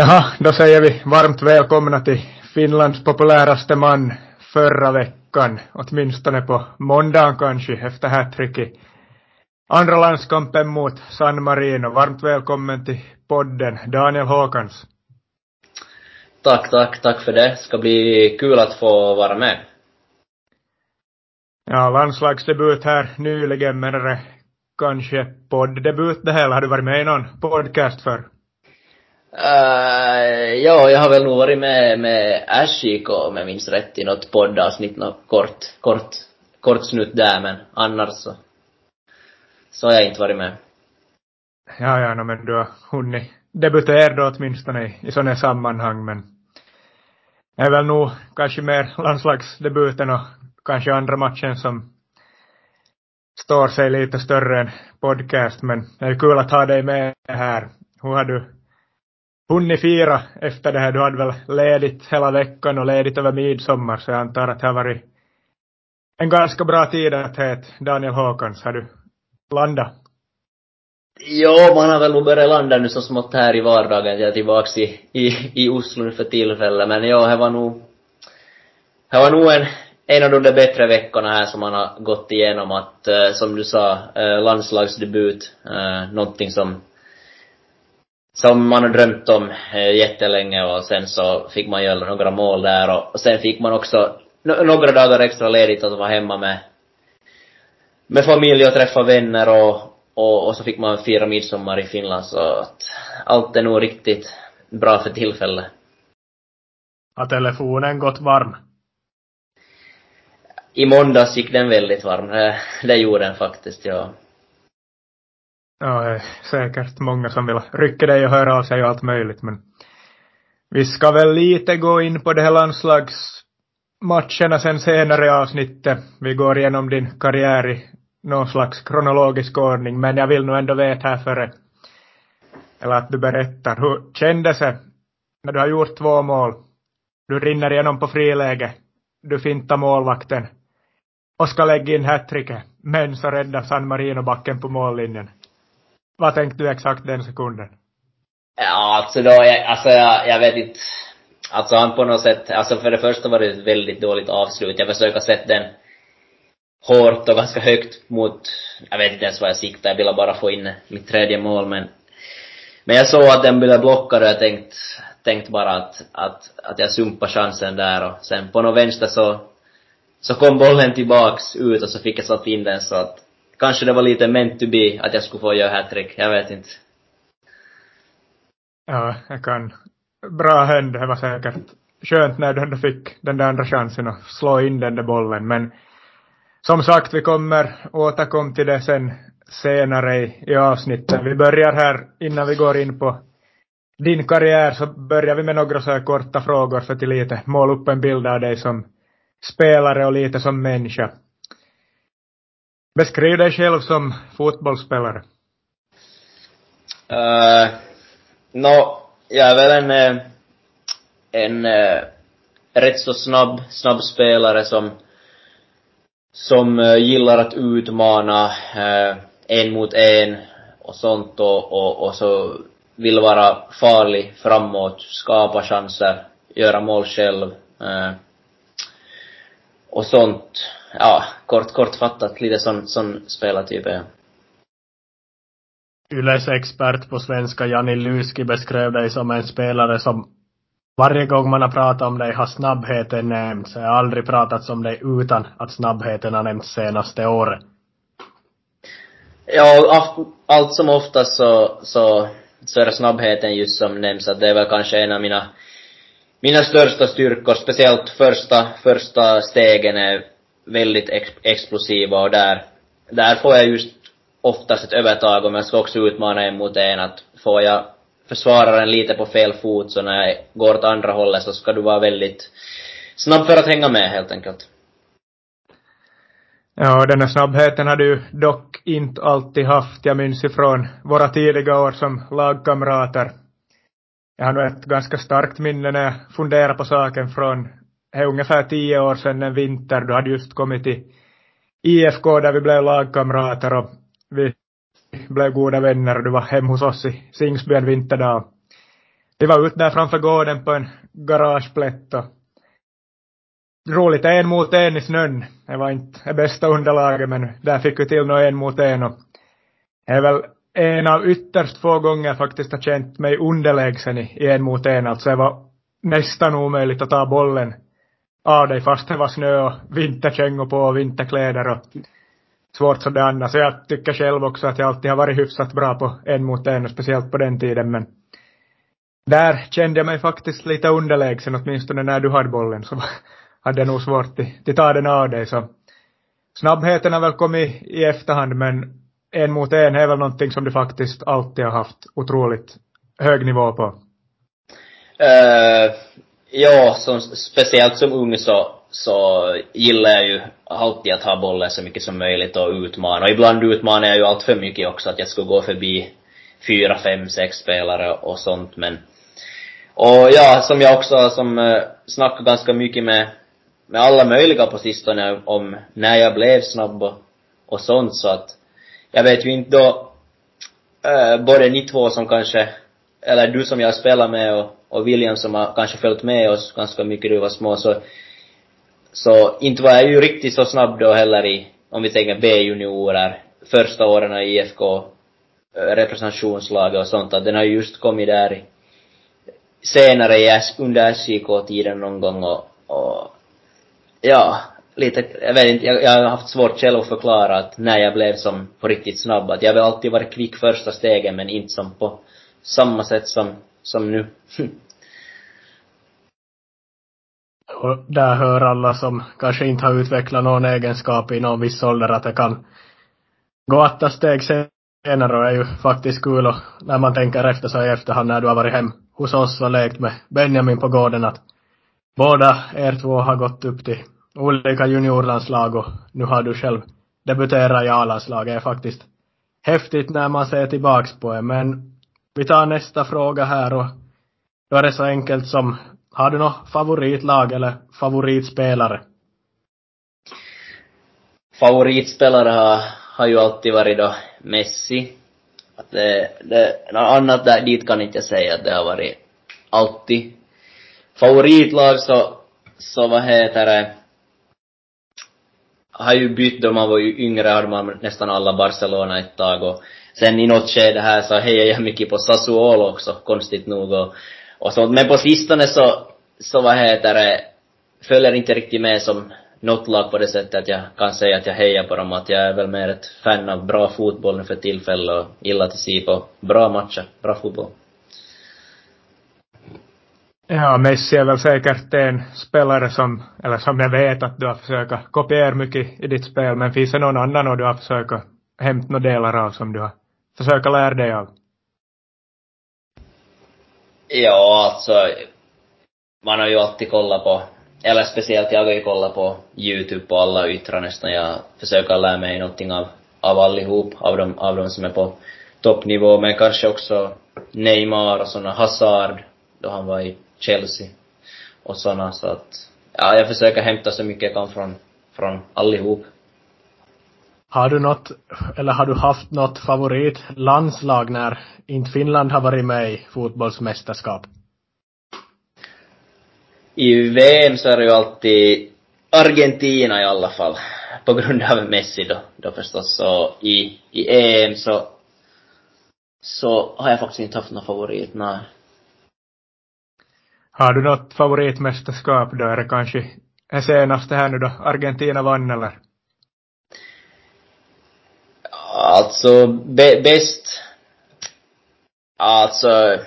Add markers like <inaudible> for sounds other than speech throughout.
Jaha, då säger vi varmt välkomna till Finlands populäraste man förra veckan, åtminstone på måndagen kanske, efter hattrick i andra landskampen mot San Marino. Varmt välkommen till podden, Daniel Håkans. Tack, tack, tack för det. Ska bli kul att få vara med. Ja, landslagsdebut här nyligen, men är det kanske podddebut det här, har du varit med i någon podcast för? Uh, ja, jag har väl nog varit med med Ashik om jag minns rätt i något poddavsnitt, något kort, kort, kort snutt där, men annars så, så har jag inte varit med. Ja, ja, no, men du har hunnit debutera då åtminstone i, i sådana sammanhang, men det är väl nog kanske mer landslagsdebuten och kanske andra matchen som står sig lite större än podcast, men det är kul att ha dig med här. Hur har du hunnit fira efter det här? Du hade väl ledigt hela veckan och ledigt över midsommar, så jag antar att det har varit en ganska bra tid att het Daniel Håkans. Har du landat? Jo, man har väl nog börjat landa nu så smått här i vardagen. Jag är tillbaks i, i, i Oslo nu för tillfället. Men ja, det var nog, det var nog en, en av de där bättre veckorna här som man har gått igenom att, eh, som du sa, eh, landslagsdebut, eh, någonting som som man har drömt om eh, jättelänge och sen så fick man göra några mål där och, och sen fick man också några dagar extra ledigt att vara hemma med med familj och träffa vänner och, och, och så fick man fira midsommar i Finland så att allt är nog riktigt bra för tillfället. Har telefonen gått varm? I måndags gick den väldigt varm. Det, det gjorde den faktiskt, ja. Ja, det är säkert många som vill rycka dig och höra av sig och allt möjligt, men vi ska väl lite gå in på det här landslagsmatcherna sen senare i avsnittet. Vi går igenom din karriär i någon slags kronologisk ordning, men jag vill nog ändå veta här före, eller att du berättar, hur kändes det när du har gjort två mål? Du rinner igenom på friläge, du fintar målvakten och ska lägga in hattricket, men så räddar San Marino backen på mållinjen. Vad tänkte du exakt den sekunden? Ja, alltså då, jag, alltså jag, jag vet inte. Alltså han på något sätt, alltså för det första var det ett väldigt dåligt avslut. Jag försöker sätta den hårt och ganska högt mot, jag vet inte ens vad jag siktade, jag ville bara få in mitt tredje mål men men jag såg att den blev blockad och jag tänkte, tänkte bara att, att, att jag sumpade chansen där och sen på något vänster så, så kom bollen tillbaks ut och så fick jag satt in den så att kanske det var lite meant to be att jag skulle få göra hattrick, jag vet inte. Ja, jag kan. Bra händ, det var säkert skönt när du ändå fick den där andra chansen att slå in den där bollen, men som sagt, vi kommer återkomma till det sen senare i, i avsnittet. Vi börjar här, innan vi går in på din karriär, så börjar vi med några så här korta frågor för att lite måla upp en bild av dig som spelare och lite som människa. Beskriv dig själv som fotbollsspelare. Eh, uh, no, jag är väl en, eh, en, en uh, rätt så snabb, snabb spelare som, som uh, gillar att utmana uh, en mot en och sånt och, och, och så vill vara farlig framåt, skapa chanser, göra mål själv. Uh, och sånt ja, kort, kortfattat, lite sån, sån spelartyp är jag. Yles expert på svenska, Jani Lyski, beskrev dig som en spelare som varje gång man har pratat om dig har snabbheten nämnts. Jag har aldrig pratat om dig utan att snabbheten har nämnts senaste året. Ja, allt som oftast så, så, så är det snabbheten just som nämns, att det är väl kanske en av mina, mina största styrkor, speciellt första, första stegen är väldigt ex explosiva och där, där får jag just oftast ett övertag om jag ska också utmana en mot en att får jag försvararen lite på fel fot så när jag går åt andra hållet så ska du vara väldigt snabb för att hänga med helt enkelt. Ja, den här snabbheten har du dock inte alltid haft. Jag minns ifrån våra tidiga år som lagkamrater. Jag har nog ett ganska starkt minne när jag funderar på saken från det är ungefär tio år sedan en vinter, du hade just kommit till IFK där vi blev lagkamrater och vi blev goda vänner och du var hem hos oss i Singsby en vinterdag. vi var ute där framför gården på en garageplätt och roligt en mot en i snön. Det var inte det bästa underlaget men där fick vi till nå en mot en och det är väl en av ytterst få gånger faktiskt har känt mig underlägsen i, en mot en. Alltså det var nästan omöjligt att ta bollen av dig fast det var snö och vinterkängor på och vinterkläder och svårt som det annars. Jag tycker själv också att jag alltid har varit hyfsat bra på en mot en och speciellt på den tiden men där kände jag mig faktiskt lite underlägsen åtminstone när du hade bollen så <laughs> hade jag nog svårt att ta den av dig så snabbheten har väl kommit i efterhand men en mot en är väl någonting som du faktiskt alltid har haft otroligt hög nivå på? Uh, ja, som, speciellt som ung så, så gillar jag ju alltid att ha bollen så mycket som möjligt och utmana. Och ibland utmanar jag ju allt för mycket också, att jag skulle gå förbi fyra, fem, sex spelare och sånt men och ja, som jag också som eh, uh, snackar ganska mycket med, med alla möjliga på sistone om när jag blev snabb och, och sånt så att jag vet ju inte då, äh, både ni två som kanske, eller du som jag spelar med och, och William som har kanske följt med oss ganska mycket du var små, så, så inte var jag ju riktigt så snabb då heller i, om vi tänker B-juniorer, första åren i IFK, äh, eh, representationslaget och sånt, att den har just kommit där i, senare i, under SJK-tiden någon gång och, och ja, lite, jag vet inte, jag, jag har haft svårt själv att förklara att när jag blev som på riktigt snabb, att jag har alltid varit kvick första stegen men inte som på samma sätt som, som nu. <laughs> Och där hör alla som kanske inte har utvecklat någon egenskap i någon viss ålder att det kan gå åtta steg senare och är ju faktiskt kul och när man tänker efter så i efterhand när du har varit hem hos oss och lekt med Benjamin på gården att båda er två har gått upp till olika juniorlandslag och nu har du själv debuterat i A-landslaget är faktiskt häftigt när man ser tillbaks på det. Men vi tar nästa fråga här och då är det så enkelt som, har du något favoritlag eller favoritspelare? Favoritspelare har, har ju alltid varit då Messi. Att det, det, något annat där, dit kan inte jag säga att det har varit alltid. Favoritlag så, så vad heter det, har ju bytt då man var ju yngre, hade man nästan alla Barcelona ett tag och sen i något skede här så hejade jag mycket på Sassuolo också, konstigt nog och, och sånt. Men på sistone så, så vad heter det, följer inte riktigt med som något lag på det sättet att jag kan säga att jag hejar på dem, att jag är väl mer ett fan av bra fotboll nu för tillfället och gillar att se på bra matcher, bra fotboll. Ja, Messi är väl säkert en spelare som, eller som jag vet att du har försökt kopiera mycket i ditt spel, men finns det någon annan och du har försökt hämta några delar av som du har försökt lära dig av? Ja, alltså, man har ju alltid kollat på, eller speciellt jag har ju kollat på YouTube på alla yttrar nästan. Jag försöker lära mig någonting av, av allihop, av de, av de som är på toppnivå, men kanske också Neymar och såna, Hazard, då han var i Chelsea och såna så att, ja, jag försöker hämta så mycket jag kan från, från allihop. Har du något, eller har du haft något favoritlandslag när inte Finland har varit med i fotbollsmästerskap? I VM så är det ju alltid Argentina i alla fall. På grund av Messi då, då förstås. Så i, i EM så, så har jag faktiskt inte haft någon favorit, nej. Har du något favoritmästerskap då? Är det kanske det senaste här nu då Argentina vann eller? Alltså, bäst... Alltså...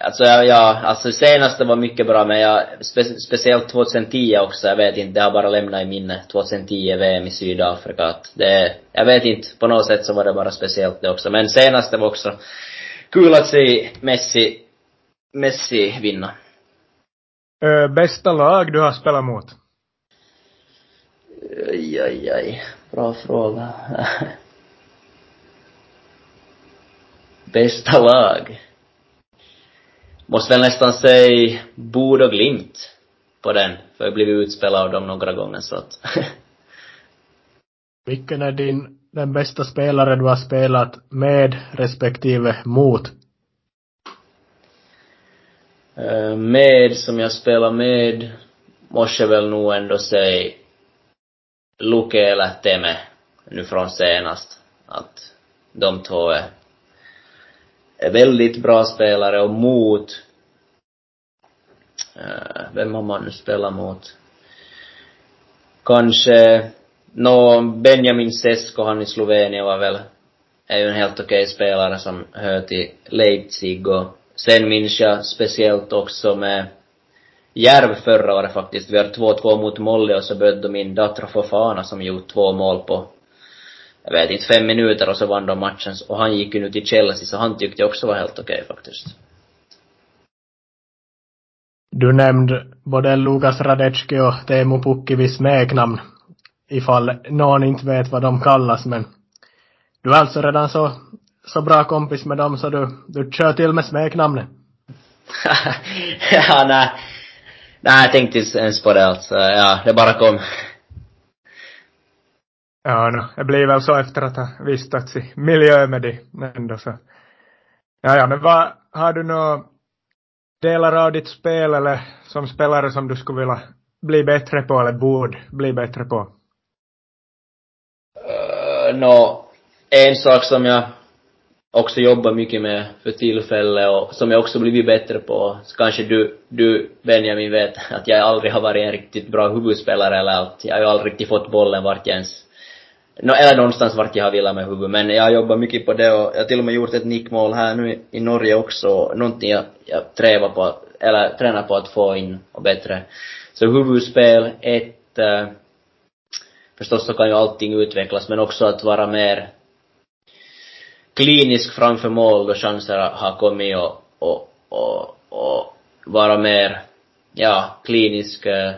Alltså, ja, ja, alltså senaste var mycket bra, men jag, spe, speciellt 2010 också, jag vet inte, det har bara lämnat i minne, 2010 VM i Sydafrika, att det, jag vet inte, på något sätt så var det bara speciellt det också, men senaste var också kul att se Messi, Messi vinna. Ö, bästa lag du har spelat mot? Aj, aj, aj. Bra fråga. bästa lag? Måste väl nästan säga Bord och Glimt på den, för jag blivit utspelad av dem några gånger så att Vilken är din, den bästa spelare du har spelat med respektive mot? Eh, med, som jag spelar med, måste väl nog ändå säga Luke eller Teme nu från senast. Att de två är, är väldigt bra spelare och mot uh, vem har man nu spelat mot? Kanske Nå, Benjamin Sesko, han i Slovenien var väl, är ju en helt okej okay spelare som hör till Leipzig och sen minns jag speciellt också med Järv förra året faktiskt. Vi har 2-2 mot Molly och så böd de in Datra Fofana som gjort två mål på, jag vet inte, fem minuter och så vann de matchen. Och han gick ju nu till Chelsea så han tyckte jag också var helt okej okay, faktiskt. Du nämnde både Lukas Radecki och Teemu Pukki vid smeknamn. Ifall någon inte vet vad de kallas men du är alltså redan så, så bra kompis med dem så du, du kör till med smeknamnet? <laughs> ja, nej. Nej, jag tänkte inte ens på det alltså. Ja, det bara kom. Ja, no, det blir väl så efter att ha vistats i miljö med dig ändå så. Ja, ja, men vad, har du några delar av ditt spel eller som spelare som du skulle vilja bli bättre på eller borde bli bättre på? Uh, Nå, en sak som jag också jobbar mycket med för tillfället och som jag också blivit bättre på. Så kanske du, du Benjamin vet att jag aldrig har varit en riktigt bra huvudspelare eller att jag har ju aldrig riktigt fått bollen vart jag ens no, eller någonstans vart jag har velat med huvudet. Men jag har jobbat mycket på det och jag har till och med gjort ett nickmål här nu i Norge också. Någonting jag, jag trävar på, eller tränar på att få in och bättre. Så huvudspel, ett, eh, förstås så kan ju allting utvecklas men också att vara mer klinisk framför mål då chanser har kommit och, och, och, och vara mer, ja, klinisk eh,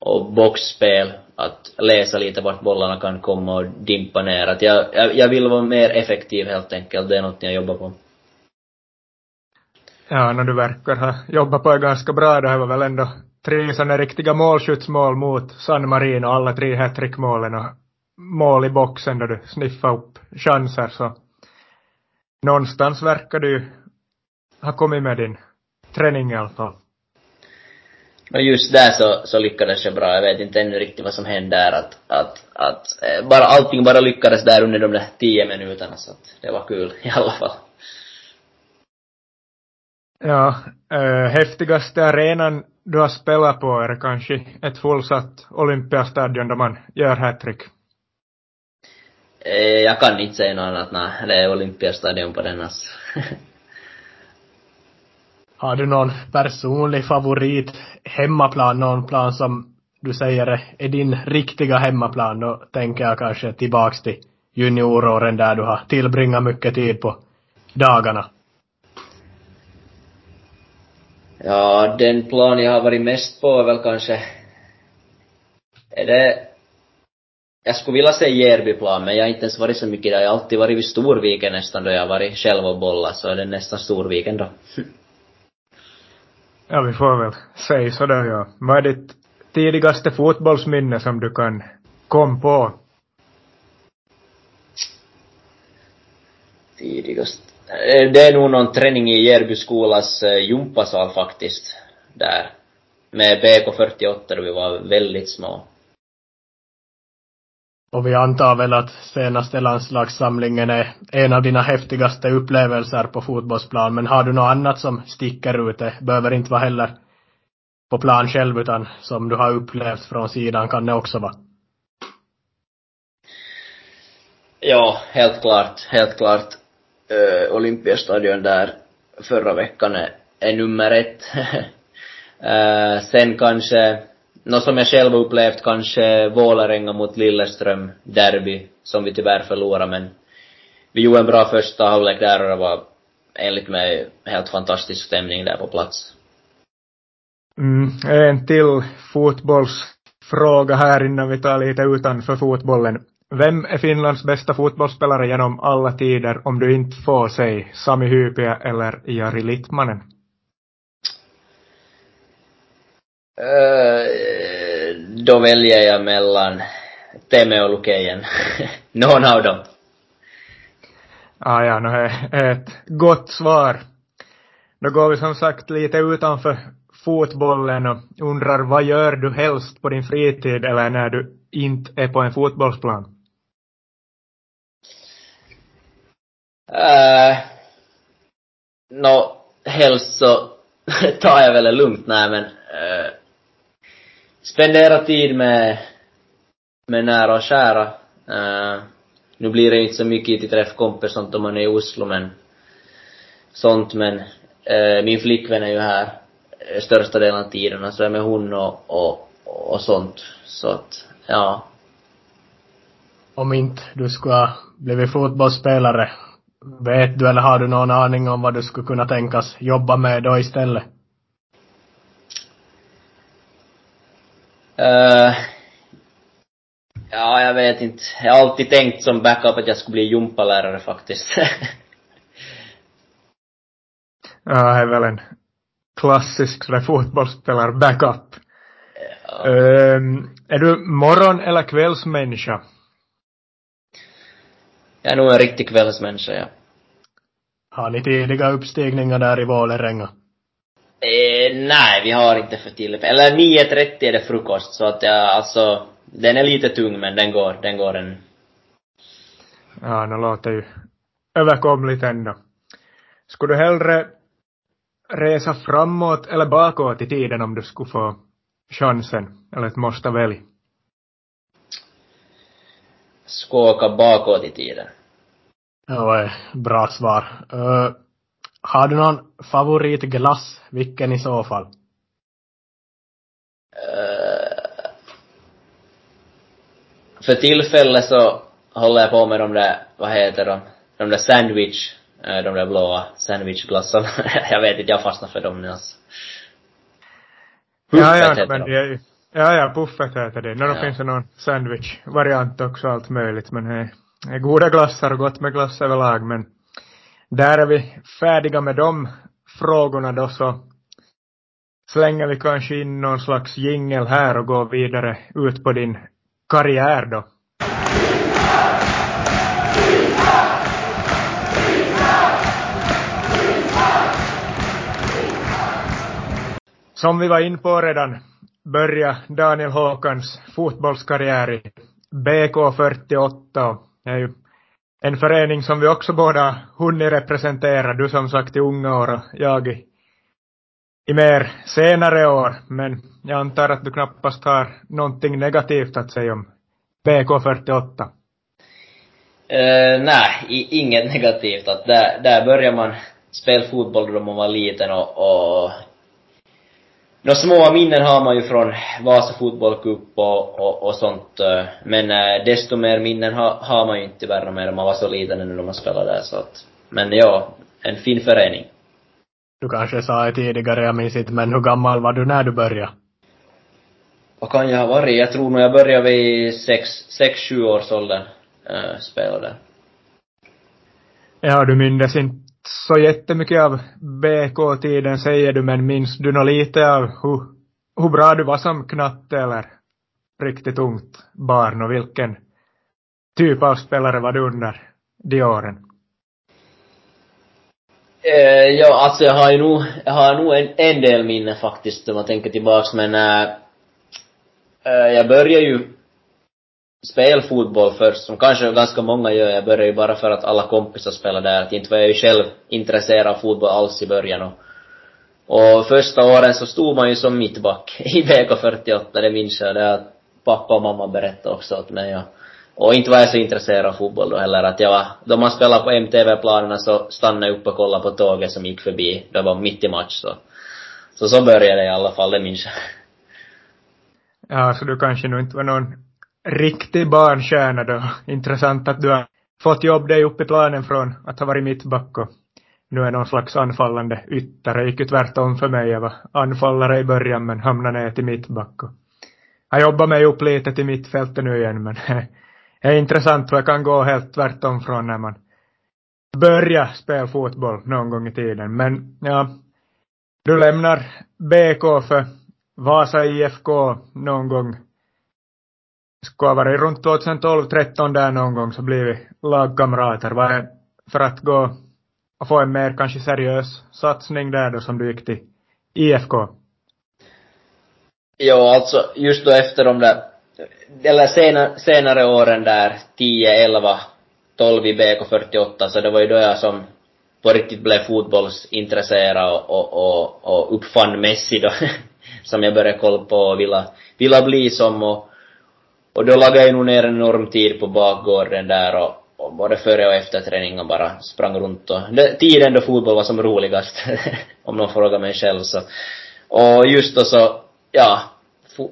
och boxspel, att läsa lite vart bollarna kan komma och dimpa ner. Att jag, jag, jag vill vara mer effektiv helt enkelt, det är något jag jobbar på. Ja, när du verkar ha jobbat på det ganska bra, det här var väl ändå tre sådana riktiga målskyttsmål mot San Marino, alla tre hattrickmålen och mål i boxen då du sniffade upp chanser så någonstans verkar du ha kommit med din träning i alla fall. Och just där så, så lyckades jag bra. Jag vet inte ännu riktigt vad som hände där. Att, att, att eh, bara allting bara lyckades där under de där tio minuterna så att det var kul i alla fall. Ja, äh, häftigaste arenan du har spelat på är kanske ett fullsatt Olympiastadion där man gör hattrick? Eh, jag kan inte säga något annat, nej. Det är Olympiastadion på den alltså. <laughs> Har du någon personlig favorit hemmaplan, någon plan som du säger är din riktiga hemmaplan? Då tänker jag kanske tillbaks till junioråren där du har tillbringat mycket tid på dagarna. Ja, den plan jag har varit mest på är väl kanske, är det jag skulle vilja säga Järbyplan, men jag har inte ens varit så mycket där. Jag har alltid varit vid Storviken nästan då jag har varit själv och bollat, så är det nästan Storviken då. ja, vi får väl säga sådär ja. Vad är ditt tidigaste fotbollsminne som du kan komma på? Tidigast? Eh, det är nog någon träning i Järby skolas eh, gympasal faktiskt. Där. Med BK48 då vi var väldigt små. Och vi antar väl att senaste landslagssamlingen är en av dina häftigaste upplevelser på fotbollsplan. Men har du något annat som sticker ut? Det behöver inte vara heller på plan själv utan som du har upplevt från sidan kan det också vara. Ja, helt klart, helt klart. Uh, Olympiastadion där förra veckan är, är nummer ett. uh, <laughs> sen kanske Nå som jag själv upplevt kanske Vålerenga mot Lilleström derby, som vi tyvärr förlorade men vi gjorde en bra första halvlek där och det var enligt mig helt fantastisk stämning där på plats. Mm, en till fotbollsfråga här innan vi tar lite utanför fotbollen. Vem är Finlands bästa fotbollsspelare genom alla tider om du inte får säga Sami Hypia eller Jari Littmanen? Uh, då väljer jag mellan Teme och Lukejen. <laughs> Någon av dem. Ah, ja, no, ett gott svar. Då går vi som sagt lite utanför fotbollen och undrar vad gör du helst på din fritid eller när du inte är på en fotbollsplan? Uh, Nå, helst så <laughs> tar jag väl det lugnt, nej men uh, spendera tid med, med nära och kära. Uh, nu blir det inte så mycket till träffkompis sånt om man är i Oslo men sånt men uh, min flickvän är ju här eh, största delen av tiden, så är med hon och, och, och sånt. Så att, ja. Om inte du skulle ha blivit fotbollsspelare, vet du eller har du någon aning om vad du skulle kunna tänkas jobba med då istället? Uh, ja, jag vet inte. Jag har alltid tänkt som backup att jag skulle bli gympalärare faktiskt. <laughs> ja, det är väl en klassisk sådär fotbollsspelare-backup. Ja. Um, är du morgon eller kvällsmänniska? Jag är nog en riktig kvällsmänniska, ja. Har ni tidiga uppstigningar där i Vålerenga? Eh, nej, vi har inte för tillfället. Eller 9.30 är det frukost, så att jag, alltså, den är lite tung men den går, den går en... Ja, det låter ju överkomligt ändå. Skulle du hellre resa framåt eller bakåt i tiden om du skulle få chansen, eller ett måste välja? Skulle åka bakåt i tiden. Ja, bra svar. Uh, har du någon favoritglass? Vilken i så fall? Uh, för tillfället så håller jag på med de där, vad heter de, de där sandwich Eh, de där blåa sandwichglassarna. <laughs> jag vet inte, jag fastnar för dem nu alltså. Puffet ja, ja, heter men de. det är ju, ja, ja, puffet heter det. Nå, ja. då finns det någon sandwich-variant också, allt möjligt, men är goda glassar och gott med glass överlag, men där är vi färdiga med de frågorna då så slänger vi kanske in någon slags jingel här och går vidare ut på din karriär då. Som vi var in på redan börja Daniel Håkans fotbollskarriär i BK48. och är ju en förening som vi också båda hunnit representera. Du som sagt i unga år och jag i, i mer senare år. Men jag antar att du knappast har någonting negativt att säga om BK48. Uh, eh, nej, inget <laughs> negativt. Att där, där börjar man spela fotboll då man var liten och, och Nå små minnen har man ju från Vasa fotbollscup och, och, och sånt. Eh, men äh, desto mer minnen ha, har man ju inte tyvärr när man var så liten när man spelade där så att. Men ja, en fin förening. Du kanske sa det tidigare, jag minns inte, men hur gammal var du när du började? Vad kan jag ha varit? Jag tror nog jag började vid sex, sex, sju års ålder, äh, spela där. Ja, du minns inte så jättemycket av BK-tiden säger du, men minns du nog lite av hur, hur bra du var som knatte eller riktigt ungt barn och vilken typ av spelare var du under de åren? Eh, ja, alltså jag har ju nog, jag har nog en, en del minnen faktiskt om man tänker tillbaks, men äh, jag började ju spelfotboll först, som kanske ganska många gör. Jag började ju bara för att alla kompisar spelade där. Att inte var jag ju själv intresserad av fotboll alls i början. Och, och första åren så stod man ju som mittback <laughs> i BK48, det minns jag. Det att pappa och mamma berättade också åt mig. Och, och inte var jag så intresserad av fotboll då heller. Att jag var, då man spelade på MTV-planerna så stannade jag upp och kollade på tåget som gick förbi. Det var mitt i match så. Så så började det i alla fall, det minns jag. Ja, så du kanske nog inte var någon riktig barnstjärna då. Intressant att du har fått jobb dig upp i planen från att ha varit mittback och nu är någon slags anfallande ytter. Det gick ju tvärtom för mig. Jag var anfallare i början men hamnade ner till mittback. Och har jobbat mig upp lite till mittfältet nu igen men <laughs> det är intressant hur jag kan gå helt tvärtom från när man börjar spela fotboll någon gång i tiden. Men ja, du lämnar BK för Vasa IFK någon gång skulle ha varit runt 2012, 13 där någon gång så blir vi lagkamrater. Var det för att gå och få en mer kanske seriös satsning där då som du gick till IFK? Jo, alltså just då efter de där, eller senare, senare åren där, 10, 11, 12 i BK48, så det var ju då jag som på riktigt blev fotbollsintresserad och, och, och, och uppfann Messi då, <laughs> som jag började kolla på och ville, ville bli som och, och då lagade jag nog ner en enorm tid på bakgården där och, och både före och efter träningen bara sprang runt och det, tiden då fotboll var som roligast, <laughs> om någon frågar mig själv så. Och just då så, ja,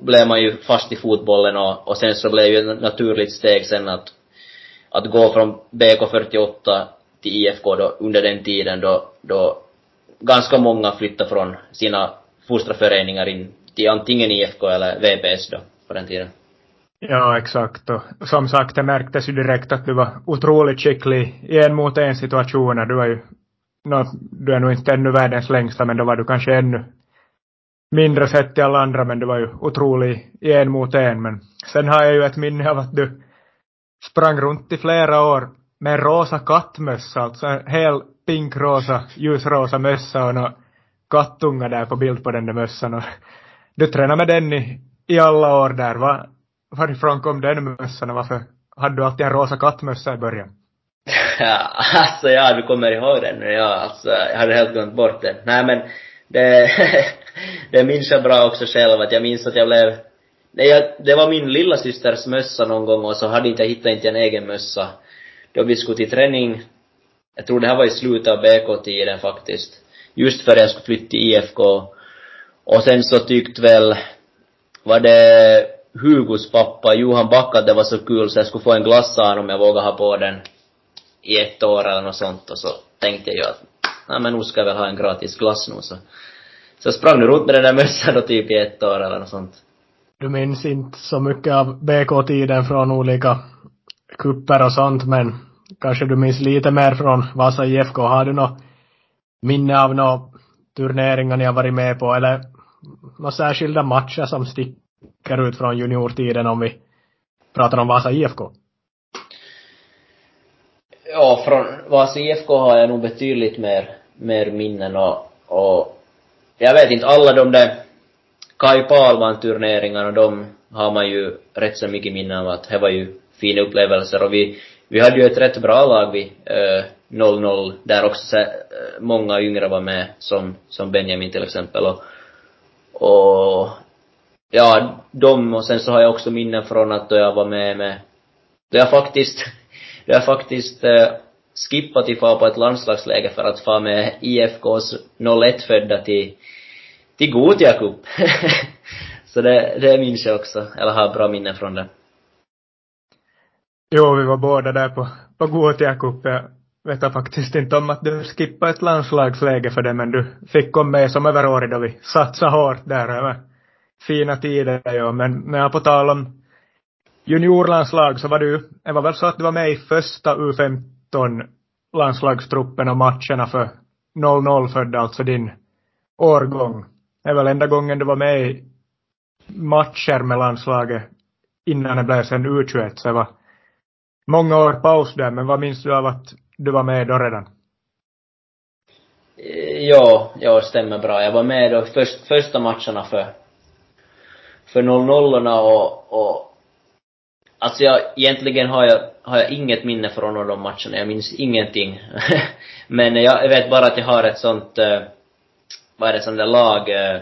blev man ju fast i fotbollen och, och sen så blev ju ett naturligt steg sen att, att gå från BK48 till IFK då, under den tiden då, då ganska många flyttade från sina fostrarföreningar in till antingen IFK eller VPS då, på den tiden. Ja, exakt. Och som sagt, det märktes ju direkt att du var otroligt skicklig i en mot en situationer. Du var ju, no, du är nog inte ännu världens längsta, men då var du kanske ännu mindre sett till alla andra, men du var ju otrolig i en mot en. Men sen har jag ju ett minne av att du sprang runt i flera år med en rosa kattmössa, alltså en hel pinkrosa, ljusrosa mössa och några kattungar där på bild på den där mössan. Och du tränade med den i, i alla år där. Va, varifrån kom den mössan och varför hade du alltid en rosa kattmössa i början? <laughs> Ja, alltså ja, du kommer ihåg den nu, ja, alltså jag hade helt glömt bort den. Nej men, det, <laughs> det minns jag bra också själv, att jag minns att jag blev Nej, jag, det var min lilla systers mössa någon gång och så hade inte jag hittat inte en egen mössa. Då vi skulle till träning, jag tror det här var i slutet av BK-tiden faktiskt, just före jag skulle flytta till IFK. Och sen så tyckte väl, var det Hugos pappa, Johan Backa att det var så kul så jag skulle få en glassan om jag vågade ha på den i ett år eller något sånt och så tänkte jag ju att, nej men nu ska jag väl ha en gratis glass nu så. Så sprang du runt med den där mössan då typ i ett år eller något sånt. Du minns inte så mycket av BK-tiden från olika kupper och sånt, men kanske du minns lite mer från Vasa IFK. Har du något minne av några turneringar ni har varit med på eller några särskilda matcher som sticker ut från juniortiden om vi pratar om Vasa IFK? Ja, från Vasa IFK har jag nog betydligt mer, mer minnen och, och jag vet inte, alla de där Kai Palman-turneringarna, de har man ju rätt så mycket minnen av att det var ju fina upplevelser och vi, vi hade ju ett rätt bra lag vi, eh, 0-0, där också så, eh, många yngre var med, som, som Benjamin till exempel och, och ja, dem, och sen så har jag också minnen från att då jag var med med, då jag faktiskt, då jag faktiskt eh, skippat till fara på ett landslagsläger för att få med IFKs 01-födda till, till Gothia Cup. <laughs> så det, det minns jag också, eller har bra minnen från det. Jo, vi var båda där på, på Gothia Cup. Jag vet faktiskt inte om att du skippade ett landslagsläge för det, men du fick komma med som överårig då vi satsade hårt där. över fina tider, ja. Men, men på tal om juniorlandslag så var du, det var väl så att du var med i första U15 landslagstruppen och matcherna för 00 födda, alltså din årgång. Det är väl enda gången du var med i matcher med landslaget innan det blev sen U21, så det var många år paus där, men vad minns du av att du var med då redan? Ja, ja, stämmer bra. Jag var med då först, första matcherna för, för 00 och, och alltså jag, egentligen har jag, har jag inget minne från de matcherna. Jag minns ingenting. <laughs> men jag, jag vet bara att jag har ett sånt, eh, vad är det, sånt där lag, eh,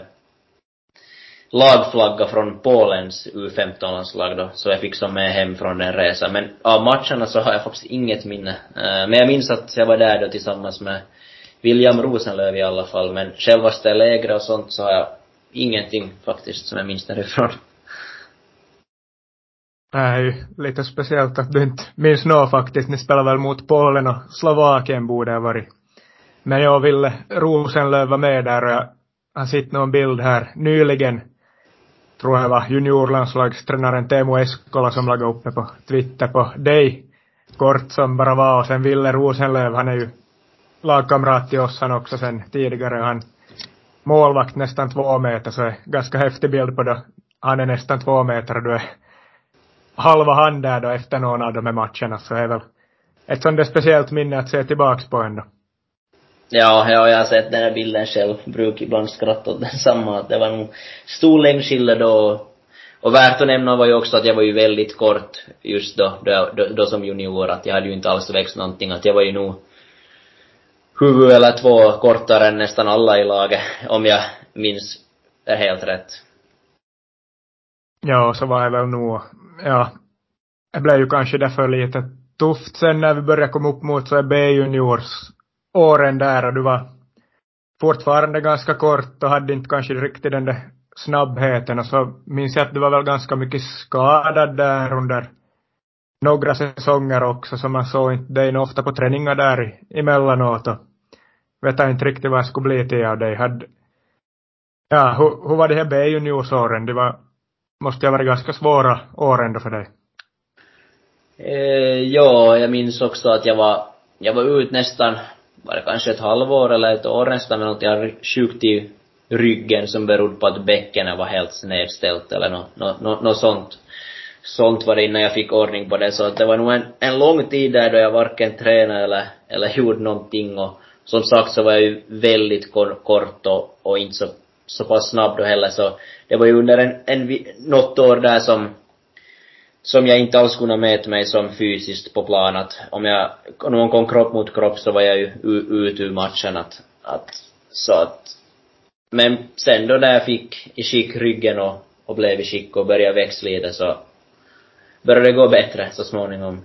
lagflagga från Polens U15-landslag då, så jag fick som med hem från den resan. Men av matcherna så har jag faktiskt inget minne. Eh, men jag minns att jag var där då tillsammans med William Rosenlöv i alla fall, men självaste lägret och sånt så har jag ingenting faktiskt som jag minns därifrån. Det är ju lite speciellt att du inte minns något faktiskt. Ni spelade väl mot Polen och Slovakien borde ha varit. Men jag ville Rosenlöv var med där och jag har sett någon bild här nyligen tror jag var juniorlandslagstränaren Teemu Eskola som lagade uppe på Twitter på dig kort som bara var och sen Ville Rosenlöv, han är ju lagkamrat till oss han också sen tidigare och han målvakt nästan två meter så är ganska häftig bild på då. Han är nästan två meter och du är halva hand där då efter någon av de här matcherna så är väl ett sånt där speciellt minne att se tillbaks på ändå. Ja, ja, jag har sett den här bilden själv. Brukar ibland skratta åt densamma. Att det var nog stor längdskillnad då. Och värt att nämna var ju också att jag var ju väldigt kort just då, då, då, då som junior. Att jag hade ju inte alls växt någonting. Att jag var ju nog huvud eller två kortare än nästan alla i laget. Om jag minns det helt rätt. Ja, så var det väl nog, ja, det blev ju kanske därför lite tufft sen när vi började komma upp mot så B-juniorsåren där och du var fortfarande ganska kort och hade inte kanske riktigt den där snabbheten och så minns jag att du var väl ganska mycket skadad där under några säsonger också så man såg inte dig ofta på träningar där emellanåt och vet jag inte riktigt vad jag skulle bli till av dig. Hade, ja, hur, hur var det här B-juniorsåren? Det var, måste ha varit ganska svåra år ändå för dig. Eh, ja, jag minns också att jag var, jag var ut nästan, var det kanske ett halvår eller ett år nästan med något, jag hade sjukt i ryggen som berodde på att bäckenet var helt snedställt eller något no, no, no sånt. Sånt var det innan jag fick ordning på det, så det var nog en, en lång tid där då jag varken tränade eller, eller gjorde någonting och som sagt så var jag ju väldigt kort och, och inte så, så pass snabb då heller så det var ju under en, en, något år där som som jag inte alls kunde mäta mig som fysiskt på plan att om jag, någon kom kropp mot kropp så var jag ju ut ur matchen att, att, så att, men sen då när jag fick i skick ryggen och, och blev i skick och började växa lite så började det gå bättre så småningom.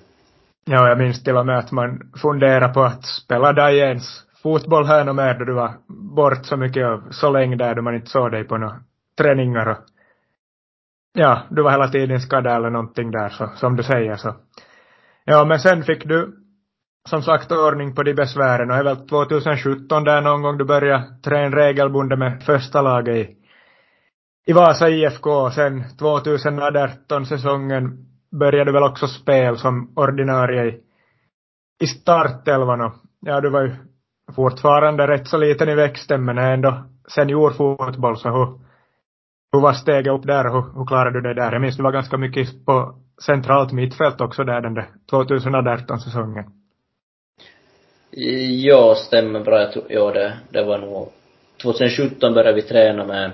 Ja, jag minns till och med att man funderade på att spela Dajens fotboll här och mer då du var bort så mycket och så länge där då man inte såg dig på några träningar och ja, du var hela tiden skadad eller någonting där så, som du säger så. Ja, men sen fick du som sagt ordning på de besvären och det är väl 2017 där någon gång du började träna regelbundet med första laget i, i Vasa IFK och sen 2018 säsongen började du väl också spel som ordinarie i, i startelvan och ja, du var ju fortfarande rätt så liten i växten men är ändå seniorfotboll så hur, hur var steget upp där och hur, hur klarade du dig där? Jag minns du var ganska mycket på centralt mittfält också där den där 2018 säsongen. Ja, stämmer bra. Jag tror, ja, det, det var nog 2017 började vi träna med,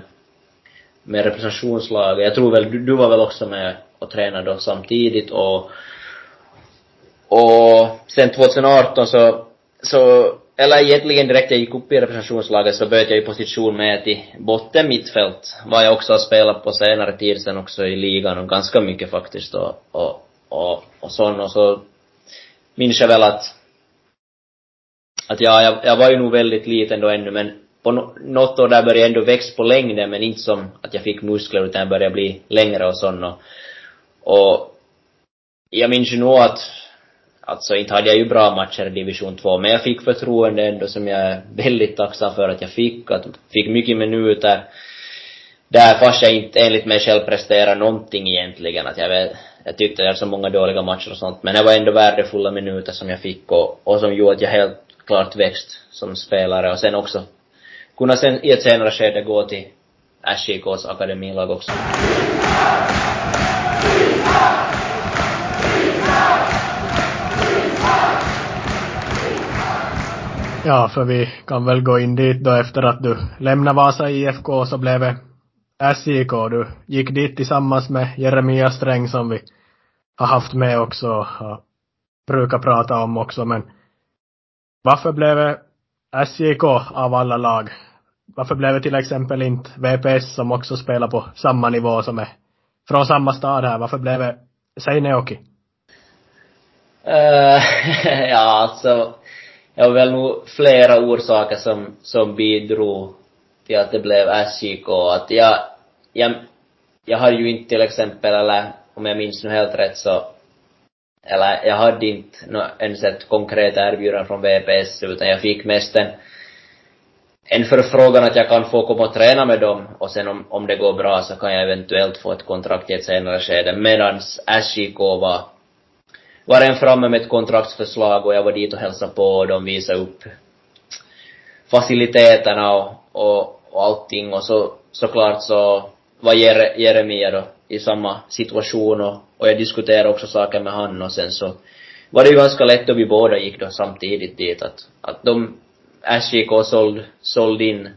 med representationslaget. Jag tror väl, du, du var väl också med och tränade då samtidigt och och sen 2018 så, så eller egentligen direkt jag gick upp i representationslaget så bytte jag ju position med till botten mittfält, vad jag också har spelat på senare tid sen också i ligan och ganska mycket faktiskt och, och, och, och sån och så minns jag väl att att ja, jag, jag var ju nog väldigt liten då ännu men på no, något år där började jag ändå växa på längden men inte som att jag fick muskler utan jag började bli längre och sån och, och jag minns ju nog att Alltså inte hade jag ju bra matcher i division 2, men jag fick förtroende ändå som jag är väldigt tacksam för att jag fick, att fick mycket minuter. Där fast jag inte enligt mig själv presterade någonting egentligen, att jag vet, jag tyckte jag hade så många dåliga matcher och sånt, men det var ändå värdefulla minuter som jag fick och, och som gjorde att jag helt klart växt som spelare och sen också kunna sen i ett senare skede gå till SJKs akademilag också. Ja, för vi kan väl gå in dit då efter att du lämnade Vasa IFK så blev det SJK. Du gick dit tillsammans med Jeremia Sträng som vi har haft med också och brukar prata om också men varför blev det SJK av alla lag? Varför blev det till exempel inte VPS som också spelar på samma nivå som är från samma stad här? Varför blev det Seineoki? Uh, <laughs> ja, alltså det var väl nog flera orsaker som, som bidrog till att det blev SJK. Att jag, jag, jag hade ju inte till exempel, eller om jag minns nu helt rätt så, eller jag hade inte no, ens ett konkret erbjudande från VPS utan jag fick mest en, en förfrågan att jag kan få komma och träna med dem och sen om, om det går bra så kan jag eventuellt få ett kontrakt i ett senare skede. Medans SJK var var en framme med ett kontraktsförslag och jag var dit och hälsade på och de visade upp faciliteterna och, och, och allting och så såklart så var Jere, Jeremia då i samma situation och, och jag diskuterade också saker med han och sen så var det ju ganska lätt och vi båda gick då samtidigt dit att, att de SJK såld, såld in.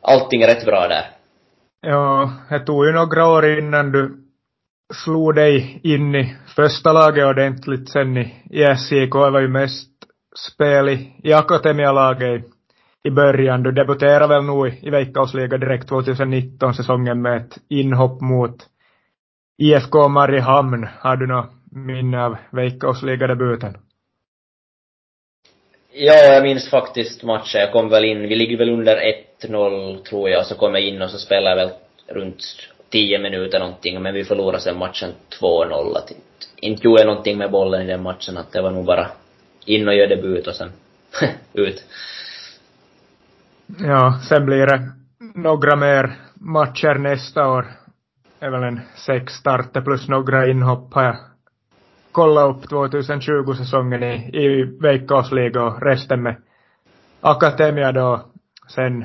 Allting rätt bra där. Ja, det tog ju några år innan du slog dig in i första laget ordentligt sen i, i SJK. Det var ju mest spel i, i akademialaget i, i början. Du debuterade väl nog i, i Veikkausliga direkt 2019-säsongen med ett inhopp mot IFK Mariehamn. Har du något minne av Veikkausliga-debuten? Ja, jag minns faktiskt matchen. Jag kom väl in, vi ligger väl under 1-0 tror jag, så kom jag in och så spelade jag väl runt tio minuter någonting, men vi förlorade sen matchen 2-0. Inte gjorde jag någonting med bollen i den matchen, att det var nog bara in och göra debut och sen <laughs> ut. Ja, sen blir det några mer matcher nästa år. Det är väl en sex starter plus några inhopp har jag kollat upp 2020-säsongen i, i Veikkausliga och resten med Akademia då. Sen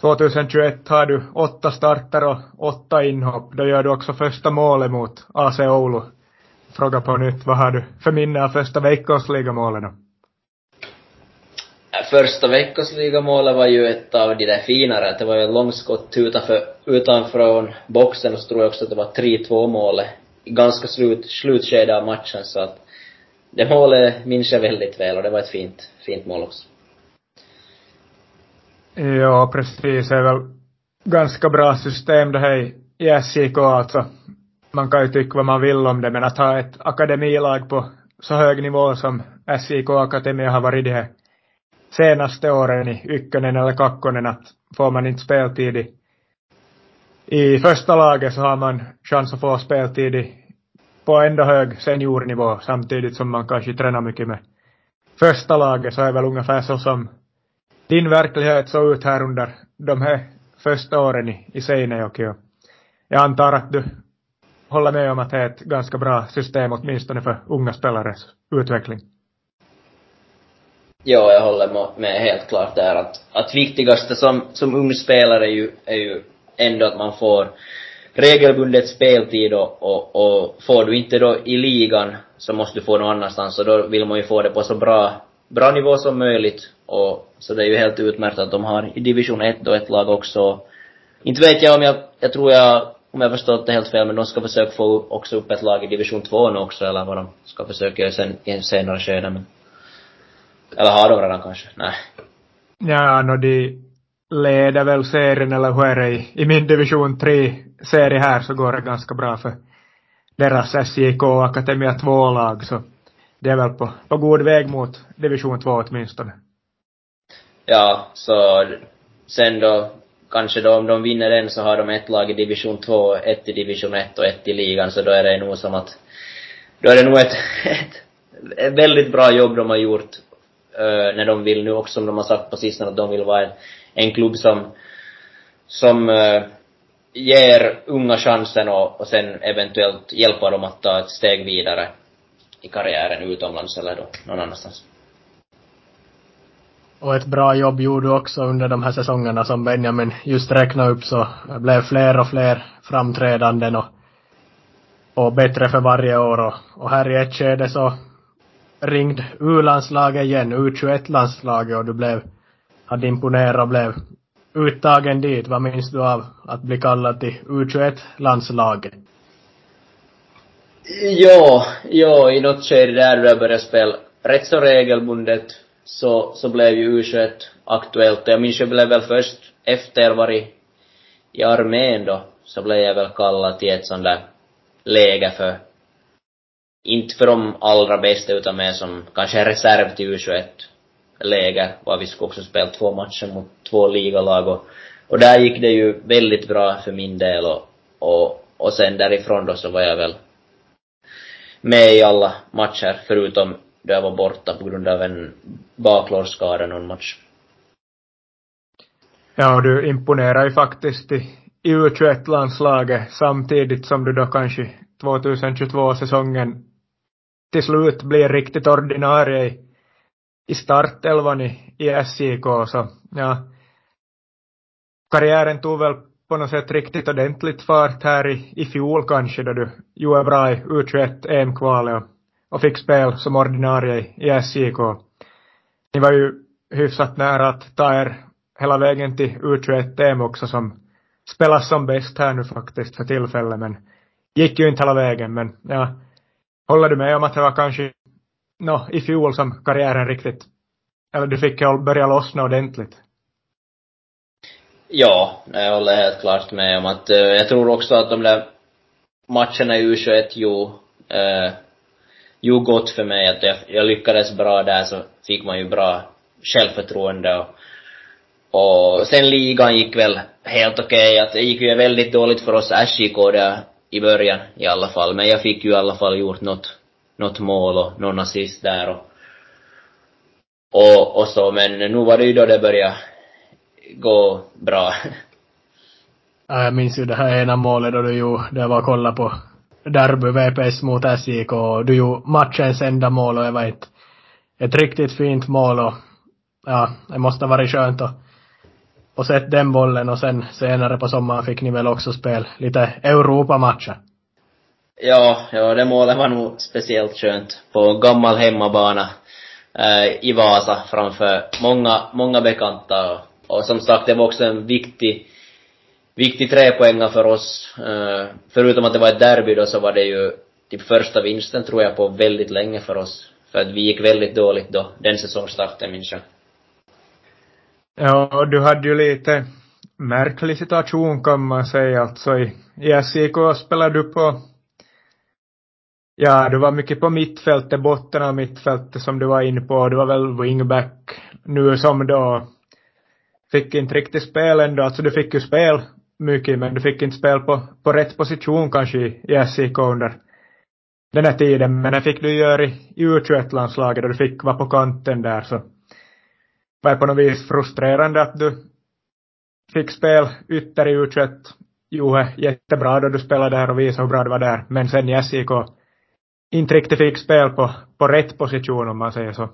2021 har du åtta starter och åtta inhopp. Då gör du också första målet mot AC Oulu. Fråga på nytt, vad har du för minne av första Veikkausligamålet då? Äh, första veckosligamålet var ju ett av de där finare. Det var ju ett långskott utanför, utanför boxen och så tror jag också att det var 3-2 målet i ganska slut, slutskede av matchen så att det målet minns jag väldigt väl och det var ett fint, fint mål också. Ja, precis. Det är väl ganska bra system det här i SJK alltså. Man kan ju tycka vad man vill om det, men att ha ett akademilag på så hög nivå som SJK Akademia har varit det här senaste åren i Ykkönen eller Kakkonen, att får man inte speltid i, i första laget så har man chans att få speltid i, på ändå hög seniornivå samtidigt som man kanske tränar mycket med första laget så är väl ungefär så som din verklighet såg ut här under de här första åren i, i Seinejoki. Och jag antar att du håller med om att det är ett ganska bra system åtminstone för unga spelares utveckling. Ja, jag håller med helt klart där att, att viktigaste som, som ung spelare är ju, är ju ändå att man får regelbundet speltid och, och, och får du inte då i ligan så måste du få någon annanstans och då vill man ju få det på så bra, bra nivå som möjligt och så det är ju helt utmärkt att de har i division 1 då ett lag också. Inte vet jag om jag, jag tror jag, om jag förstått det helt fel, men de ska försöka få också upp ett lag i division 2 nu också, eller vad de ska försöka göra sen i senare skede, men eller har de redan kanske? Nej. Ja, no de leder väl serien, eller hur är det i, i min division 3-serie här så går det ganska bra för deras SJK Akademia 2-lag, så det är väl på, på god väg mot division 2 åtminstone. Ja, så sen då kanske då om de vinner den så har de ett lag i division 2, ett i division 1 och ett i ligan, så då är det nog som att då är det nog ett, ett, ett väldigt bra jobb de har gjort uh, när de vill nu också, som de har sagt på sistone, att de vill vara en, en klubb som som uh, ger unga chansen och, och sen eventuellt hjälpa dem att ta ett steg vidare i karriären utomlands eller då någon annanstans. Och ett bra jobb gjorde du också under de här säsongerna som Benjamin just räknade upp så det blev fler och fler framträdanden och, och bättre för varje år och, och här i ett skede så ringde U-landslaget igen, U21-landslaget och du blev, hade imponerat och blev uttagen dit. Vad minns du av att bli kallad till U21-landslaget? Ja, ja, i något skede där då jag började spela rätt så regelbundet så, så blev ju U21 aktuellt. Jag minns jag blev väl först efter jag varit i armén då, så blev jag väl kallad till ett sånt där läge för, inte för de allra bästa utan mer som kanske reserv till U21 läger, var vi skulle också spela två matcher mot två ligalag och, och där gick det ju väldigt bra för min del och, och, och sen därifrån då så var jag väl med i alla matcher förutom då jag var borta på grund av en baklårsskada någon match. Ja, och du imponerar ju faktiskt i, i U21-landslaget samtidigt som du då kanske 2022-säsongen till slut blir riktigt ordinarie i, i startelvan i, i SJK. Så ja, karriären tog väl på något sätt riktigt ordentligt fart här i, i fjol kanske då du gjorde bra i U21 EM-kvalet och, och fick spel som ordinarie i SJK. ni var ju hyfsat nära att ta er hela vägen till U21-EM också som spelas som bäst här nu faktiskt för tillfället men gick ju inte hela vägen men ja, håller du med om att det var kanske no, i fjol som karriären riktigt, eller du fick börja lossna ordentligt? Ja, jag håller helt klart med om att, uh, jag tror också att de där matcherna i U21 ju, uh, ju gott för mig, att jag, jag lyckades bra där så fick man ju bra självförtroende och, och sen ligan gick väl helt okej, okay, att det gick ju väldigt dåligt för oss SJK där i början i alla fall, men jag fick ju i alla fall gjort något, något mål och någon assist där och, och, och så, men nu var det ju då det började gå bra. Ja, jag minns ju det här ena målet då du ju, det var att kolla på derby VPS mot SJK och du ju matchens enda mål och det var ett, ett riktigt fint mål och ja, det måste ha varit skönt att och sett den bollen och sen senare på sommaren fick ni väl också spel lite Europamatcher? Ja, ja det målet var nog speciellt skönt på gammal hemmabana äh, i Vasa framför många, många bekanta och, och som sagt det var också en viktig viktig trepoängare för oss. Eh, förutom att det var ett derby då så var det ju typ första vinsten tror jag på väldigt länge för oss. För att vi gick väldigt dåligt då, den säsongstarten minns jag. Ja, du hade ju lite märklig situation kan man säga. Alltså i, i SIK spelade du på, ja, du var mycket på mittfältet, botten av mittfältet som du var inne på. Du var väl wingback nu som då fick inte riktigt spel ändå. Alltså du fick ju spel mycket, men du fick inte spel på, på rätt position kanske i, SIK under den här tiden. Men det fick du göra i, i U21-landslaget och du fick vara på kanten där så var på något vis frustrerande att du fick spel ytter i U21. Johe, jättebra då du spelade där och visade hur bra du var där. Men sen i SIK inte riktigt fick spel på, på rätt position om man säger så.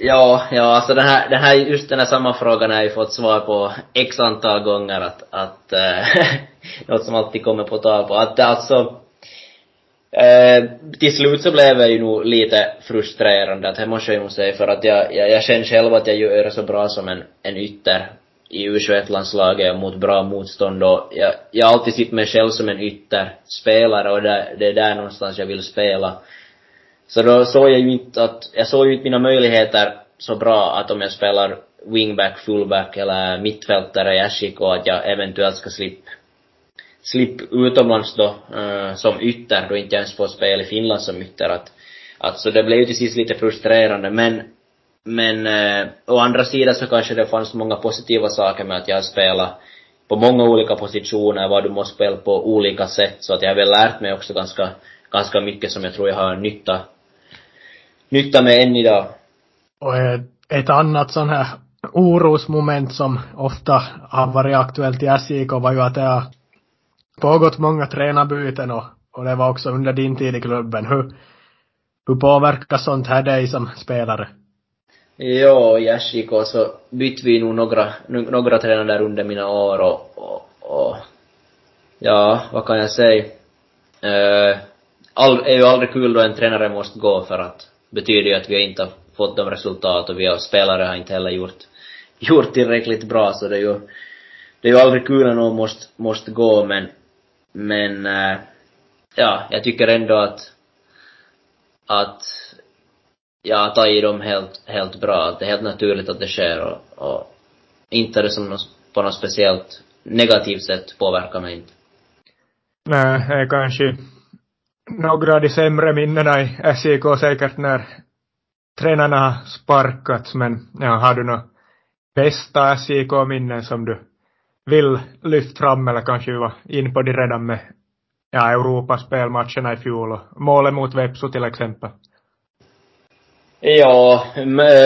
Ja, ja alltså den här, den här, just den här samma frågan har jag ju fått svar på x antal gånger att, att eh, <laughs> något som alltid kommer på tal på. Att alltså, Eh, till slut så blev jag ju nog lite frustrerande, att det måste jag ju säga, för att jag, jag, jag känner själv att jag gör det så bra som en, en ytter i U21-landslaget mot bra motstånd och jag, jag har alltid sett mig själv som en ytterspelare och det, det är där någonstans jag vill spela. Så då såg jag ju inte att, jag såg ju inte mina möjligheter så bra att om jag spelar wingback, fullback eller mittfältare i SJK att jag eventuellt ska slippa slipp utomlands då, uh, som ytter, då inte ens får spela i Finland som ytter. Att, att så det blev ju till sist lite frustrerande, men men uh, å andra sidan så kanske det fanns många positiva saker med att jag spelat på många olika positioner, vad du måste spela på olika sätt, så att jag har väl lärt mig också ganska, ganska mycket som jag tror jag har nytta, nytta med än idag. Och ett, annat sån här orosmoment som ofta har varit aktuellt i SJK var ju att det har pågått många tränarbyten och, och det var också under din tid i klubben. Hur, hur påverkar sånt här dig som spelare? Jo, i SJK så bytte vi nog några, några tränare där under mina år och, och, och ja, vad kan jag säga? Uh, all, är ju aldrig kul då en tränare måste gå för att betyder ju att vi inte har fått de resultat och vi har spelare har inte heller gjort, <laughs> gjort tillräckligt bra så det är ju, det är ju aldrig kul när någon måste, måste gå men men, äh, ja, jag tycker ändå att, att jag har i dem helt, helt bra. Det är helt naturligt att det sker och, och inte det som på något speciellt negativt sätt påverkar mig inte. Nej, kanske några av de sämre minnena i SJK säkert när tränarna har sparkats, men ja, har du några bästa SJK-minnen som du vill lyfta fram eller kanske vi var in på det redan med ja, Europaspelmatcherna i fjol och målet mot Vepsu till exempel. Ja,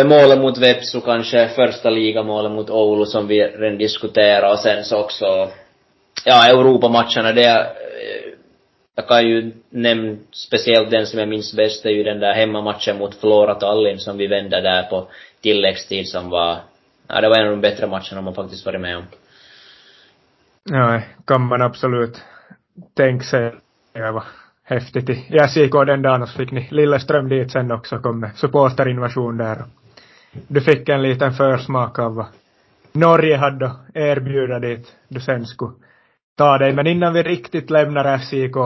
målet mot Vepsu kanske, första ligamålet mot Oulu som vi redan diskuterade och sen så också, ja, Europamatcherna, det jag kan ju nämna speciellt den som jag minns bäst, det är ju den där hemmamatchen mot Flora Tallinn som vi vände där på tilläggstid som var, ja det var en av de bättre matcherna man faktiskt varit med om. Ja, kan man absolut tänka sig. häftigt. I SJK den dagen och så fick ni Lilleström dit sen också, kom med supporterinvasion där. Du fick en liten försmak av vad Norge hade att erbjuda dit du sen skulle ta dig. Men innan vi riktigt lämnar SJK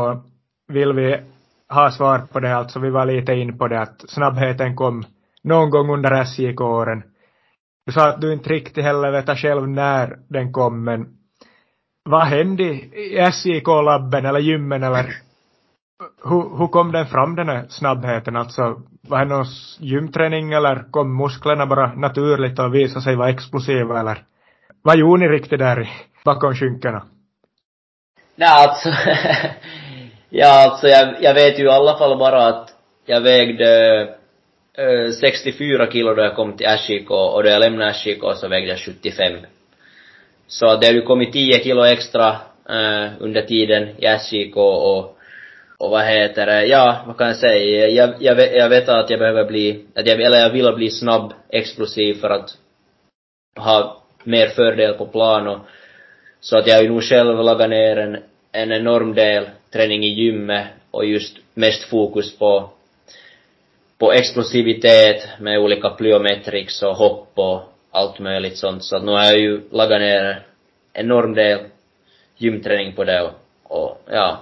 vill vi ha svar på det, alltså vi var lite in på det att snabbheten kom någon gång under SJK-åren. Du sa att du inte riktigt heller vet själv när den kom, men vad hände i SJK-labben eller gymmen eller hur, hur kom den fram den här snabbheten? Alltså, var det någon gymträning eller kom musklerna bara naturligt och visade sig vara explosiva eller vad gjorde ni riktigt där bakom skynkena? Nej, alltså, <laughs> ja, alltså jag, jag vet ju i alla fall bara att jag vägde eh, äh, 64 kilo då jag kom till SJK och då jag lämnade SJK så vägde jag 75. Så det har ju kommit 10 kilo extra äh, under tiden i SJK och och vad heter det, ja, vad kan jag säga, jag, jag, vet, jag vet att jag behöver bli, att jag, eller jag vill bli snabb, explosiv för att ha mer fördel på plan och så att jag har ju nog själv lagat ner en, en enorm del träning i gymmet och just mest fokus på på explosivitet med olika plyometrics och hopp och allt möjligt sånt. Så att nu har jag ju lagat ner en enorm del gymträning på det och, och ja,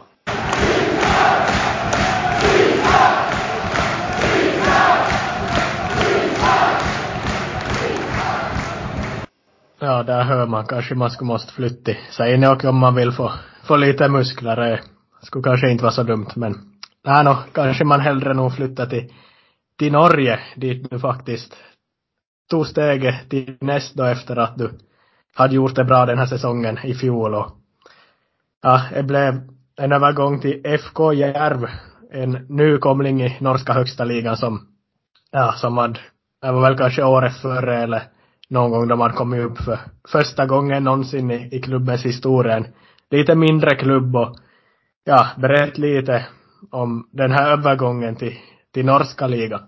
Ja, där hör man. Kanske man skulle måste flytta sig in och om man vill få, få lite muskler. Det skulle kanske inte vara så dumt, men nej no, kanske man hellre nog flyttar till, till Norge, dit du faktiskt tog steget till näst då efter att du hade gjort det bra den här säsongen i fjol och ja, det blev en övergång till FK Järv, en nykomling i norska högsta ligan som, ja, som hade, det var väl kanske året före eller någon gång då man kommit upp för första gången någonsin i, i klubbens historia. En lite mindre klubb och ja, berätt lite om den här övergången till, till norska ligan.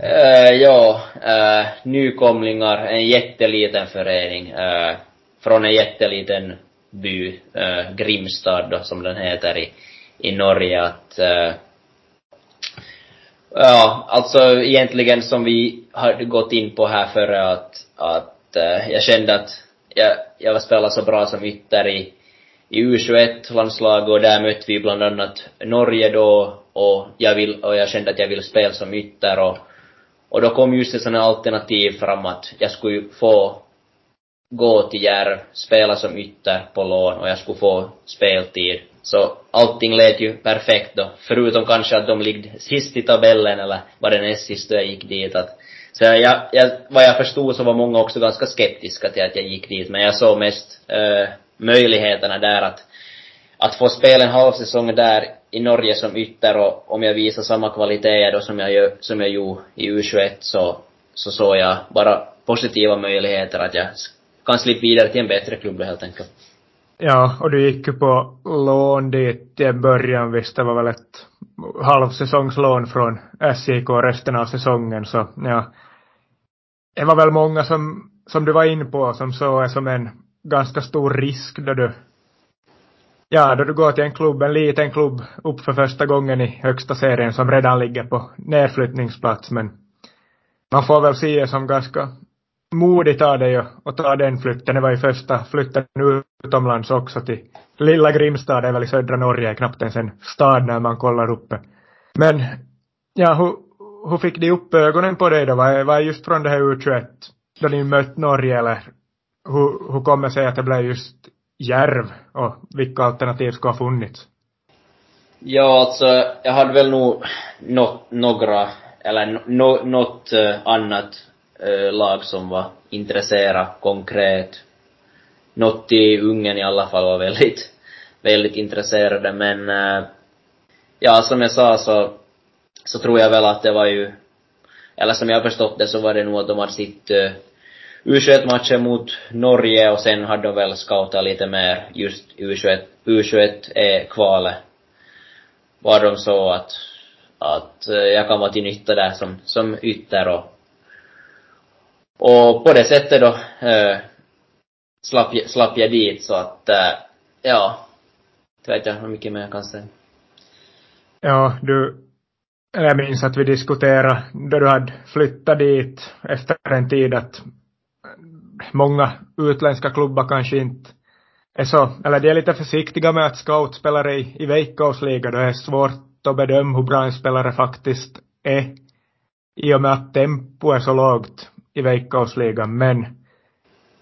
Uh, ja, uh, nykomlingar, en jätteliten förening, uh, från en jätteliten by, uh, Grimstad då, som den heter i, i Norge, att uh, Ja, alltså egentligen som vi har gått in på här före att, att äh, jag kände att jag, jag var spelat så bra som ytter i, i U21-landslaget och där mötte vi bland annat Norge då och jag, vill, och jag kände att jag ville spela som ytter och, och då kom just ett sånt alternativ fram att jag skulle få gå till Järv, spela som ytter på lån och jag skulle få speltid så allting lät ju perfekt då, förutom kanske att de ligger sist i tabellen eller var det näst sist då jag gick dit att så jag, jag, vad jag förstod så var många också ganska skeptiska till att jag gick dit, men jag såg mest eh, möjligheterna där att, att få spela en halv säsong där i Norge som ytter och om jag visar samma kvaliteter då som jag, gör, som jag gjorde i U21 så, så såg jag bara positiva möjligheter att jag kan slippa vidare till en bättre klubb helt enkelt. Ja, och du gick ju på lån dit i början, visst det var väl ett halvsäsongslån från SJK resten av säsongen, så ja. Det var väl många som, som du var in på, som såg det som en ganska stor risk då du Ja, då du går till en klubb, en liten klubb, upp för första gången i högsta serien som redan ligger på nedflyttningsplats, men man får väl se det som ganska modigt av dig att ta den flytten. Det var ju första flytten utomlands också till lilla Grimstad, det är väl i södra Norge, knappt ens en stad när man kollar uppe. Men, ja, hur, hur fick de upp ögonen på dig då? Var, var just från det här U21, då ni mött Norge eller hur, hur kommer det sig att det blev just Järv och vilka alternativ skulle ha funnits? Ja, alltså, jag hade väl nog något, några, eller något eh, annat Eh, lag som var intresserade konkret. Något i Ungern i alla fall var väldigt, väldigt intresserade men uh, ja, som jag sa så, så tror jag väl att det var ju, eller som jag har förstått det så var det nog att de hade sitt eh, U21-matchen mot Norge och sen hade de väl scoutat lite mer just U21, U21-kvalet. Var de så att, att jag kan vara till nytta där som, som ytter och och på det sättet då äh, slapp, slapp jag dit så att, äh, ja. det vet jag hur mycket mer jag kan säga. Ja, du, jag minns att vi diskuterade då du hade flyttat dit efter en tid att många utländska klubbar kanske inte är så, eller de är lite försiktiga med att scoutspelare i, i veikkausliga, då är det svårt att bedöma hur bra en spelare faktiskt är i och med att tempo är så lågt i Veikkausligan, Men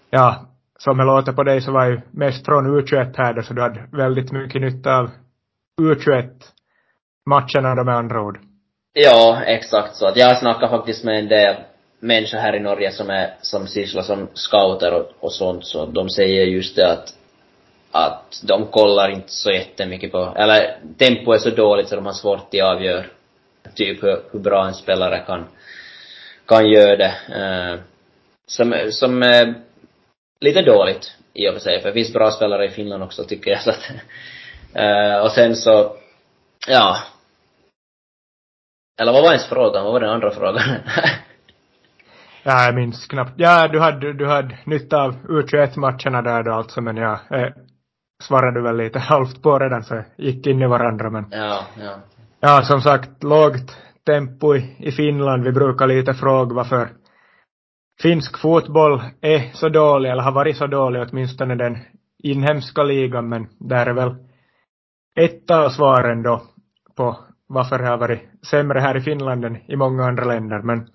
ja, som det låter på dig så var ju mest från U21 här då, så du hade väldigt mycket nytta av U21 matcherna då med andra ord. Ja, exakt så. Att jag snackar faktiskt med en del människor här i Norge som är, som sysslar som scouter och, och sånt, så de säger just det att att de kollar inte så jättemycket på, eller tempo är så dåligt så de har svårt att avgöra typ hur, hur bra en spelare kan, kan göra det. Uh, som, som är lite dåligt i och för sig, för det finns bra spelare i Finland också tycker jag <laughs> så att, uh, och sen så, ja. Eller vad var ens frågan? Vad var den andra frågan? <laughs> ja, jag minns knappt. Ja, du hade, du hade nytta av U21-matcherna där då alltså, men ja, eh, svarade väl lite <laughs> halvt på redan så gick in i varandra men. Ja, ja. Ja, som sagt, lågt tempo i, i Finland. Vi brukar lite fråga varför finsk fotboll är så dålig, eller har varit så dålig, åtminstone den inhemska ligan, men där är väl ett av svaren då på varför det har varit sämre här i Finland än i många andra länder. Men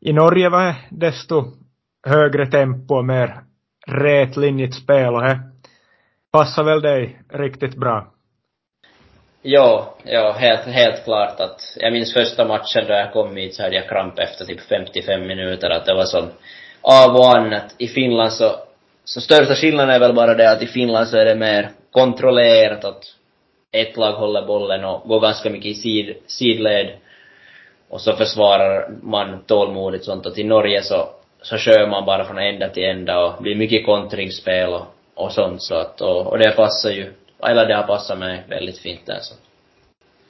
i Norge var det desto högre tempo och mer rätlinjigt spel och det passar väl dig riktigt bra? Ja, ja, helt, helt klart att, jag minns första matchen då jag kom hit så hade jag kramp efter typ 55 minuter, att det var sån av och an att i Finland så, så största skillnaden är väl bara det att i Finland så är det mer kontrollerat att ett lag håller bollen och går ganska mycket i sid, sidled. Och så försvarar man tålmodigt sånt. Att i Norge så, så kör man bara från ända till ända och blir mycket kontringsspel och, och sånt så att, och, och det passar ju eller det har passat mig väldigt fint där så.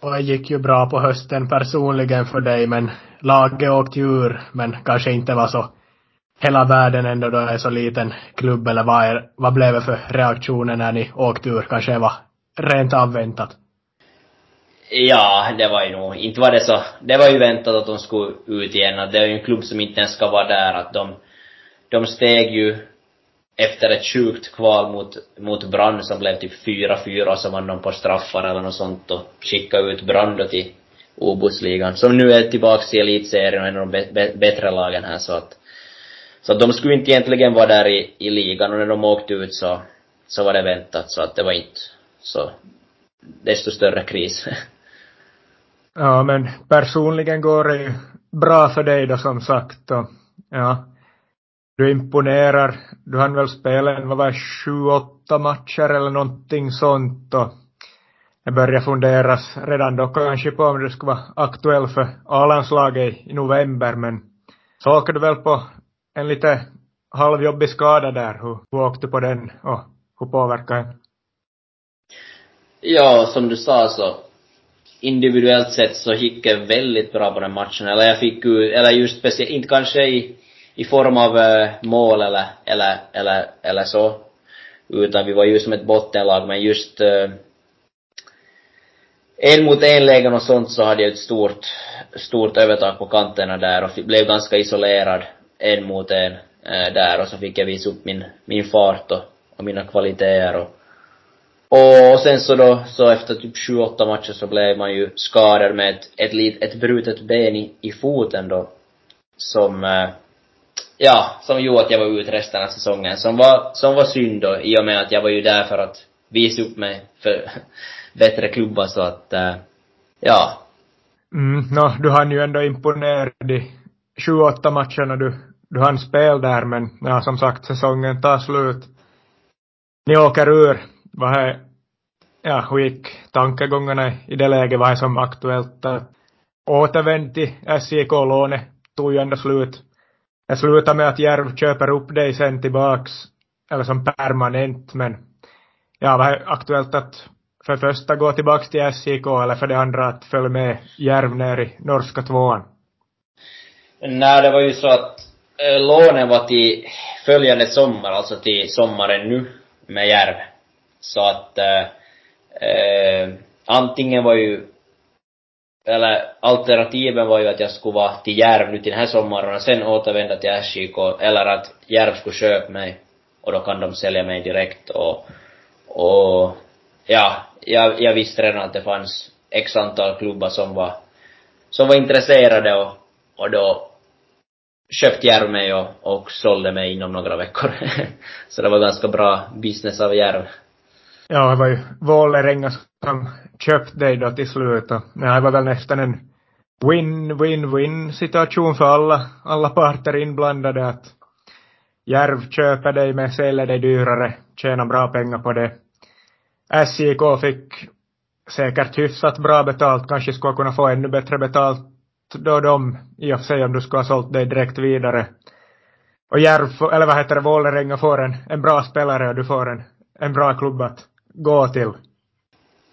Och det gick ju bra på hösten personligen för dig men laget åkte ur men kanske inte var så hela världen ändå då är så liten klubb eller vad, är, vad blev det för reaktioner när ni åkte ur? Kanske det var rent avväntat? Ja, det var ju nog, inte var det så, det var ju väntat att de skulle ut igen, att det är ju en klubb som inte ens ska vara där, att de, de steg ju efter ett sjukt kval mot, mot Brann som blev typ 4-4 så vann de på straffar eller något sånt och skickade ut Brann då till Obosligan, som nu är tillbaks i elitserien och en av de be, bättre lagen här så att så att de skulle inte egentligen vara där i, i ligan och när de åkte ut så, så var det väntat så att det var inte så desto större kris. <laughs> ja men personligen går det ju bra för dig då som sagt och ja du imponerar. Du hann väl spela en, vad var det, sju, åtta matcher eller någonting sånt och det började funderas redan då kanske på om du skulle vara aktuell för A-landslaget i november men så åker du väl på en lite halvjobbig skada där. Hur, hur åkte du på den och hur påverkade den? Ja, som du sa så individuellt sett så gick det väldigt bra på den matchen. Eller jag fick ju, eller just speciellt, inte kanske i i form av äh, mål eller, eller, eller, eller så. Utan vi var ju som ett bottenlag, men just äh, en mot en lägen och sånt så hade jag ett stort, stort övertag på kanterna där och blev ganska isolerad en mot en äh, där och så fick jag visa upp min, min fart och, och mina kvaliteter och och sen så då, så efter typ sju, åtta matcher så blev man ju skadad med ett, ett, ett brutet ben i, i foten då. Som, eh, ja, som gjorde att jag var ute resten av säsongen. Som var, som var synd då, i och med att jag var ju där för att visa upp mig för <laughs> bättre klubbar så att, äh, ja. Mm, no, du hann ju ändå imponera i 28 matcherna du, du hann spel där men ja, som sagt säsongen tar slut. Ni åker ur. Vad är, ja, hur gick tankegångarna i det läget? Vad är som aktuellt? Återvänd till SJK-lånet tog ju ändå slut jag slutar med att Järv köper upp dig sen tillbaks, eller som permanent, men ja, var aktuellt att för det första gå tillbaks till SJK eller för det andra att följa med Järv ner i norska tvåan? Nej, det var ju så att äh, lånen var till följande sommar, alltså till sommaren nu med Järv. Så att äh, Eh, antingen var ju eller alternativen var ju att jag skulle vara till Järv nu till den här sommaren och sen återvända till SJK, eller att Järv skulle köpa mig och då kan de sälja mig direkt och, och ja, jag, jag visste redan att det fanns x antal klubbar som var, som var intresserade och, och då köpte Järv mig och, och sålde mig inom några veckor. <laughs> så det var ganska bra business av Järv. Ja, det var ju Vålerenga som köpte dig då till slut. Och det var väl nästan en win-win-win situation för alla, alla parter inblandade. Att Järv köper dig men säljer dig dyrare, tjänar bra pengar på det. SJK fick säkert hyfsat bra betalt, kanske skulle kunna få ännu bättre betalt då de, i och för sig om du skulle ha sålt dig direkt vidare. Och Järv, eller vad heter det, Vålerenga får en, en bra spelare och du får en, en bra klubb att gå till.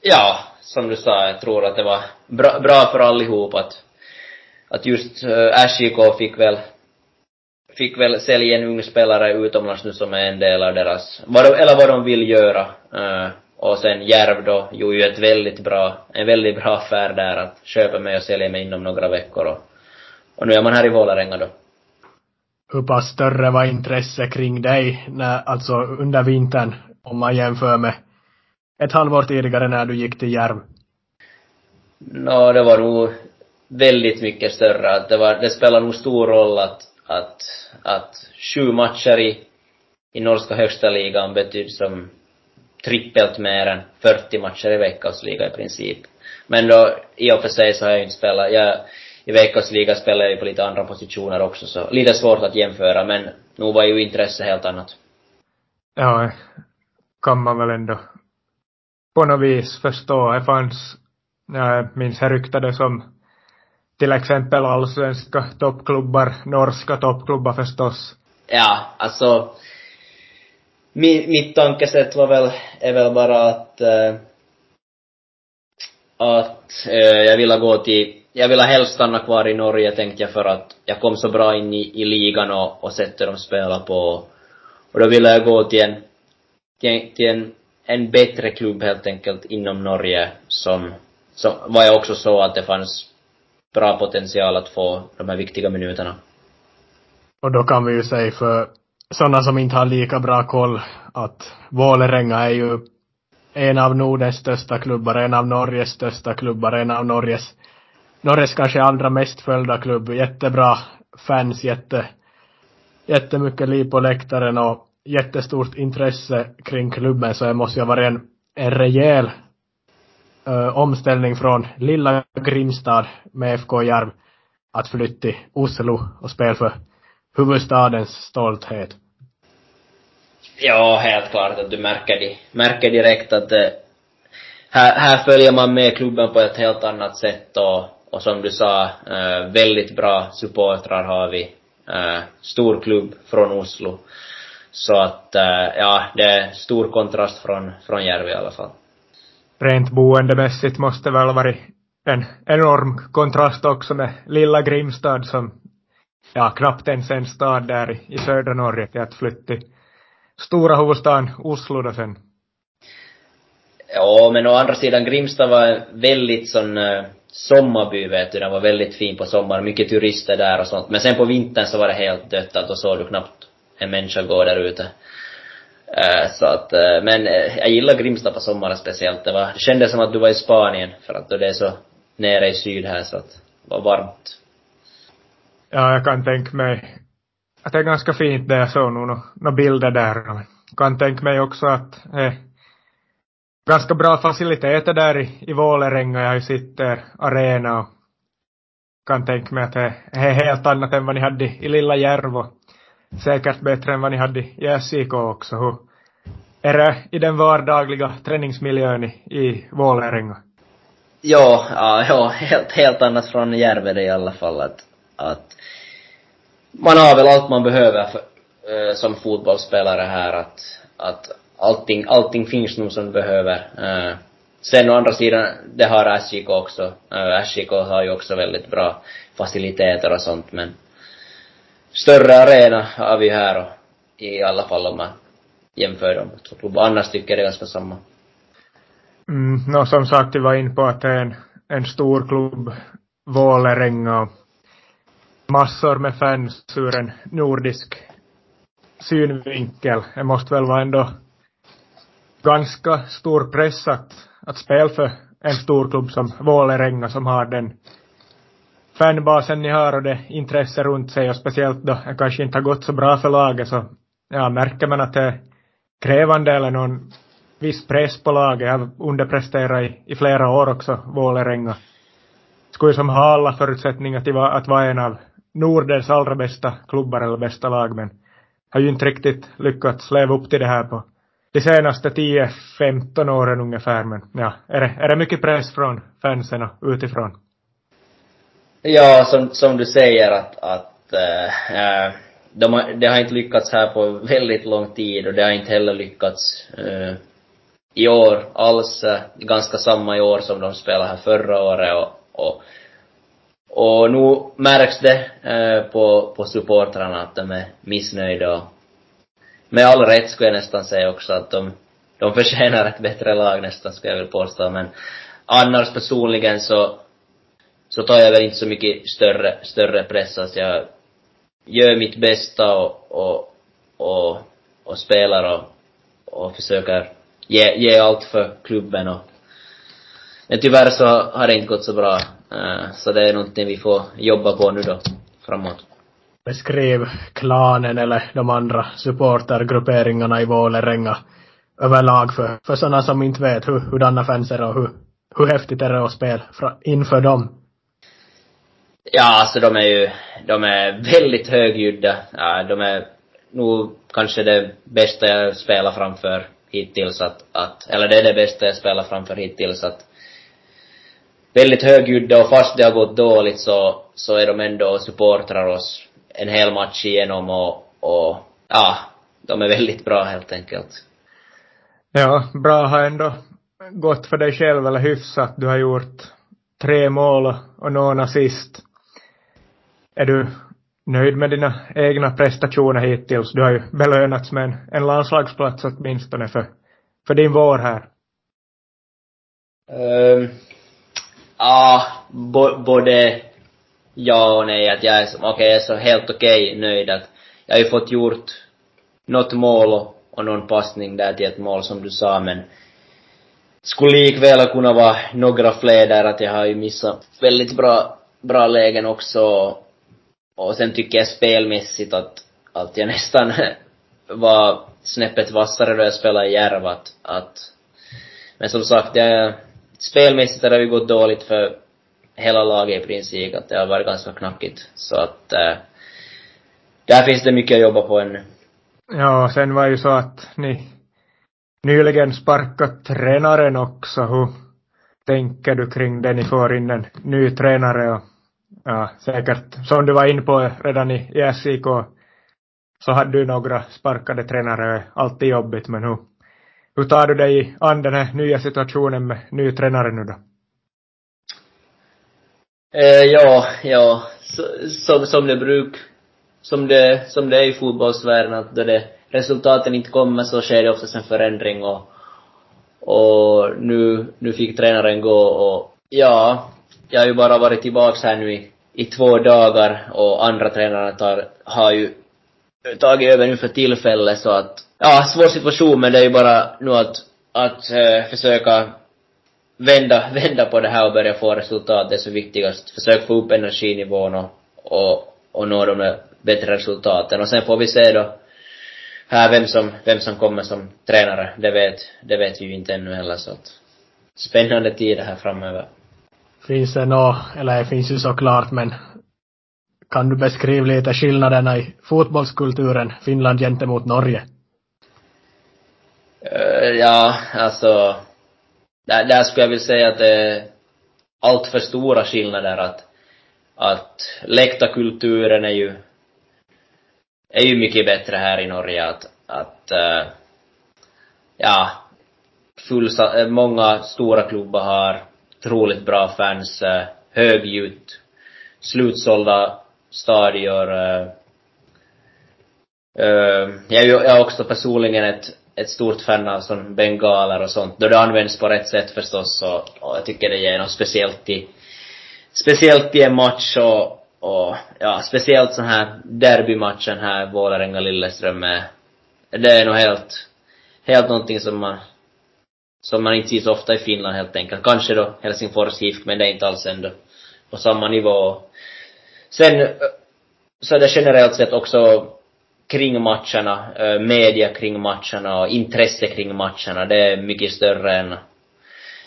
Ja, som du sa, jag tror att det var bra, bra för allihop att, att just äh, SJK fick väl fick väl sälja en ung spelare utomlands nu som är en del av deras, vad de, eller vad de vill göra. Uh, och sen Järv då gjorde ju ett väldigt bra, en väldigt bra affär där att köpa mig och sälja mig inom några veckor och, och nu är man här i Vålerenga då. Hur pass större var intresse kring dig när, alltså under vintern, om man jämför med ett halvår tidigare när du gick till Järv? Nå, no, det var nog väldigt mycket större. Det, var, det spelar nog stor roll att, att, att sju matcher i, i norska högsta ligan betyder som trippelt mer än 40 matcher i veckosliga i princip. Men då, i och för sig så har jag ju inte spelat, jag, i veckosliga spelar jag ju på lite andra positioner också så lite svårt att jämföra men nog var ju intresse helt annat. Ja, kan man väl ändå på något vis förstå. Det fanns, jag minns det ryktades om till exempel allsvenska toppklubbar, norska toppklubbar förstås. Ja, alltså mi, mitt tankesätt var väl, är väl bara att äh, att äh, jag ville gå till, jag ville helst stanna kvar i Norge tänkte jag för att jag kom så bra in i, i ligan och, och sättet de spelar på. Och då ville jag gå till en, till, till en en bättre klubb helt enkelt inom Norge som, som var jag också så att det fanns bra potential att få de här viktiga minuterna. Och då kan vi ju säga för sådana som inte har lika bra koll att Vålerenga är ju en av Nordens största klubbar, en av Norges största klubbar, en av Norges, Norges kanske allra mest följda klubb. Jättebra fans, jätte, jättemycket liv på läktaren och jättestort intresse kring klubben så det måste ju ha varit en, en rejäl uh, omställning från lilla Grimstad med FK Järv att flytta till Oslo och spela för huvudstadens stolthet. Ja, helt klart att du märker, di, märker direkt att det, här, här följer man med klubben på ett helt annat sätt och, och som du sa, uh, väldigt bra supportrar har vi. Uh, stor klubb från Oslo. Så att, äh, ja, det är stor kontrast från, från Järvi i alla fall. Rent boendemässigt måste väl varit en enorm kontrast också med lilla Grimstad som, ja, knappt ens en stad där i, södra Norge till att flytta till stora huvudstaden Oslo då sen. Ja, men å andra sidan Grimstad var väldigt sån uh, sommarby vet du, den var väldigt fin på sommaren, mycket turister där och sånt. Men sen på vintern så var det helt dött, att då såg du knappt en människa går där ute. Eh, så att, eh, men eh, jag gillar Grimsta på sommaren speciellt. Det var, det kändes som att du var i Spanien, för att då det är så nere i syd här så att det var varmt. Ja, jag kan tänka mig att det är ganska fint det jag såg nog några bilder där. Jag kan tänka mig också att det är ganska bra faciliteter där i, i Vålerenga. Jag har ju sett er arena och kan tänka mig att det är helt annat än vad ni hade i Lilla Järvo säkert bättre än vad ni hade i SIK också. Hur är det i den vardagliga träningsmiljön i, i Vålerenga? Ja, ja, ja, helt, helt annat från Järvede i alla fall att, att man har väl allt man behöver för, äh, som fotbollsspelare här att, att allting, allting finns nog som du behöver. Äh, sen å andra sidan, det har SJK också. Eh, äh, SJK har ju också väldigt bra faciliteter och sånt men större arena har vi här och i alla fall om man jämför de två klubbarna. Annars tycker jag det är ganska samma. Mm, no, som sagt, vi var in på att det är en, en stor klubb, Vålerenga och massor med fans ur en nordisk synvinkel. Det måste väl vara ändå ganska stor press att, att spela för en stor klubb som Vålerenga som har den fanbasen ni har och det intresse runt sig och speciellt då det kanske inte har gått så bra för laget så ja, märker man att det är krävande eller någon viss press på laget. Jag har underpresterat i, i flera år också, Vålerenga. Skulle ju som ha alla förutsättningar till att vara en av Nordens allra bästa klubbar eller bästa lag men har ju inte riktigt lyckats leva upp till det här på de senaste 10-15 åren ungefär men ja, är det, är det mycket press från fansen och utifrån? Ja, som, som du säger att, att äh, de har, det har inte lyckats här på väldigt lång tid och det har inte heller lyckats äh, i år alls. Äh, ganska samma i år som de spelade här förra året och, och och nu märks det äh, på, på supportrarna att de är missnöjda och med all rätt skulle jag nästan säga också att de, de förtjänar ett bättre lag nästan skulle jag vilja påstå men annars personligen så så tar jag väl inte så mycket större, större press. Alltså jag gör mitt bästa och, och, och, och spelar och, och försöker ge, ge allt för klubben och men tyvärr så har det inte gått så bra. Eh, så det är någonting vi får jobba på nu då, framåt. Beskriv klanen eller de andra supportergrupperingarna i Vålerenga överlag för, för sådana som inte vet hur, hurdana fans är och hur, hur häftigt är det att spela inför dem? Ja, alltså de är ju, de är väldigt högljudda. Ja, de är nog kanske det bästa jag spelar framför hittills att, att, eller det är det bästa jag spelar framför hittills att väldigt högljudda och fast det har gått dåligt så, så är de ändå och supportrar oss en hel match igenom och, och ja, de är väldigt bra helt enkelt. Ja, bra har ändå gått för dig själv eller hyfsat. Du har gjort tre mål och någon assist. Är du nöjd med dina egna prestationer hittills? Du har ju belönats med en, en landslagsplats åtminstone för, för din vår här. Um, ja, bo, både ja och nej. Att jag är, okej, okay, jag är så helt okej okay, nöjd att jag har ju fått gjort något mål och, och någon passning där till ett mål som du sa, men skulle likväl kunna vara några fler där att jag har ju missat väldigt bra, bra lägen också och sen tycker jag spelmässigt att, att jag nästan <laughs> var snäppet vassare då jag spelade i Järva att, att men som sagt, jag, spelmässigt har det ju gått dåligt för hela laget i princip, att det har varit ganska knackigt. Så att äh, där finns det mycket att jobba på ännu. Ja, sen var ju så att ni nyligen sparkat tränaren också. Hur tänker du kring det? Ni får in en ny tränare och ja, säkert, som du var inne på redan i, i SIK, så hade du några sparkade tränare, alltid jobbigt, men hur, hur tar du dig an den här nya situationen med ny tränare nu då? Eh, ja, ja, som, som det bruk, som det, som det är i fotbollsvärlden, att då det, resultaten inte kommer så sker det oftast en förändring och, och nu, nu fick tränaren gå och ja, jag har ju bara varit tillbaks här nu i, i två dagar och andra tränarna tar, har ju tagit över nu för tillfället så att, ja, svår situation men det är ju bara nu att, att eh, försöka vända, <laughs> vända på det här och börja få resultat, det är så viktigast. Försök få upp energinivån och, och, och nå de där bättre resultaten. Och sen får vi se då här vem som, vem som kommer som tränare. Det vet, det vet vi ju inte ännu heller så att spännande tider här framöver. Finns det nå, eller det finns ju såklart men kan du beskriva lite skillnaderna i fotbollskulturen Finland gentemot Norge? Eh, ja, alltså där, där skulle jag vilja säga att det är allt för stora skillnader att, att läktarkulturen är ju, är ju mycket bättre här i Norge att, att eh, ja, fullsa, många stora klubbar har otroligt bra fans, eh, högljutt, slutsålda stadior. Eh, eh, jag är ju jag är också personligen ett ett stort fan av sån bengaler och sånt, då det används på rätt sätt förstås och, och jag tycker det ger något speciellt i, speciellt i en match och, och ja, speciellt sån här derbymatchen här, Vålerenga-Lilleström är, det är nog helt, helt någonting som man, som man inte ser så ofta i Finland helt enkelt. Kanske då Helsingfors HIFK, men det är inte alls ändå på samma nivå. Sen eh, så är det generellt sett också kring matcherna, eh, media kring matcherna och intresse kring matcherna, det är mycket större än,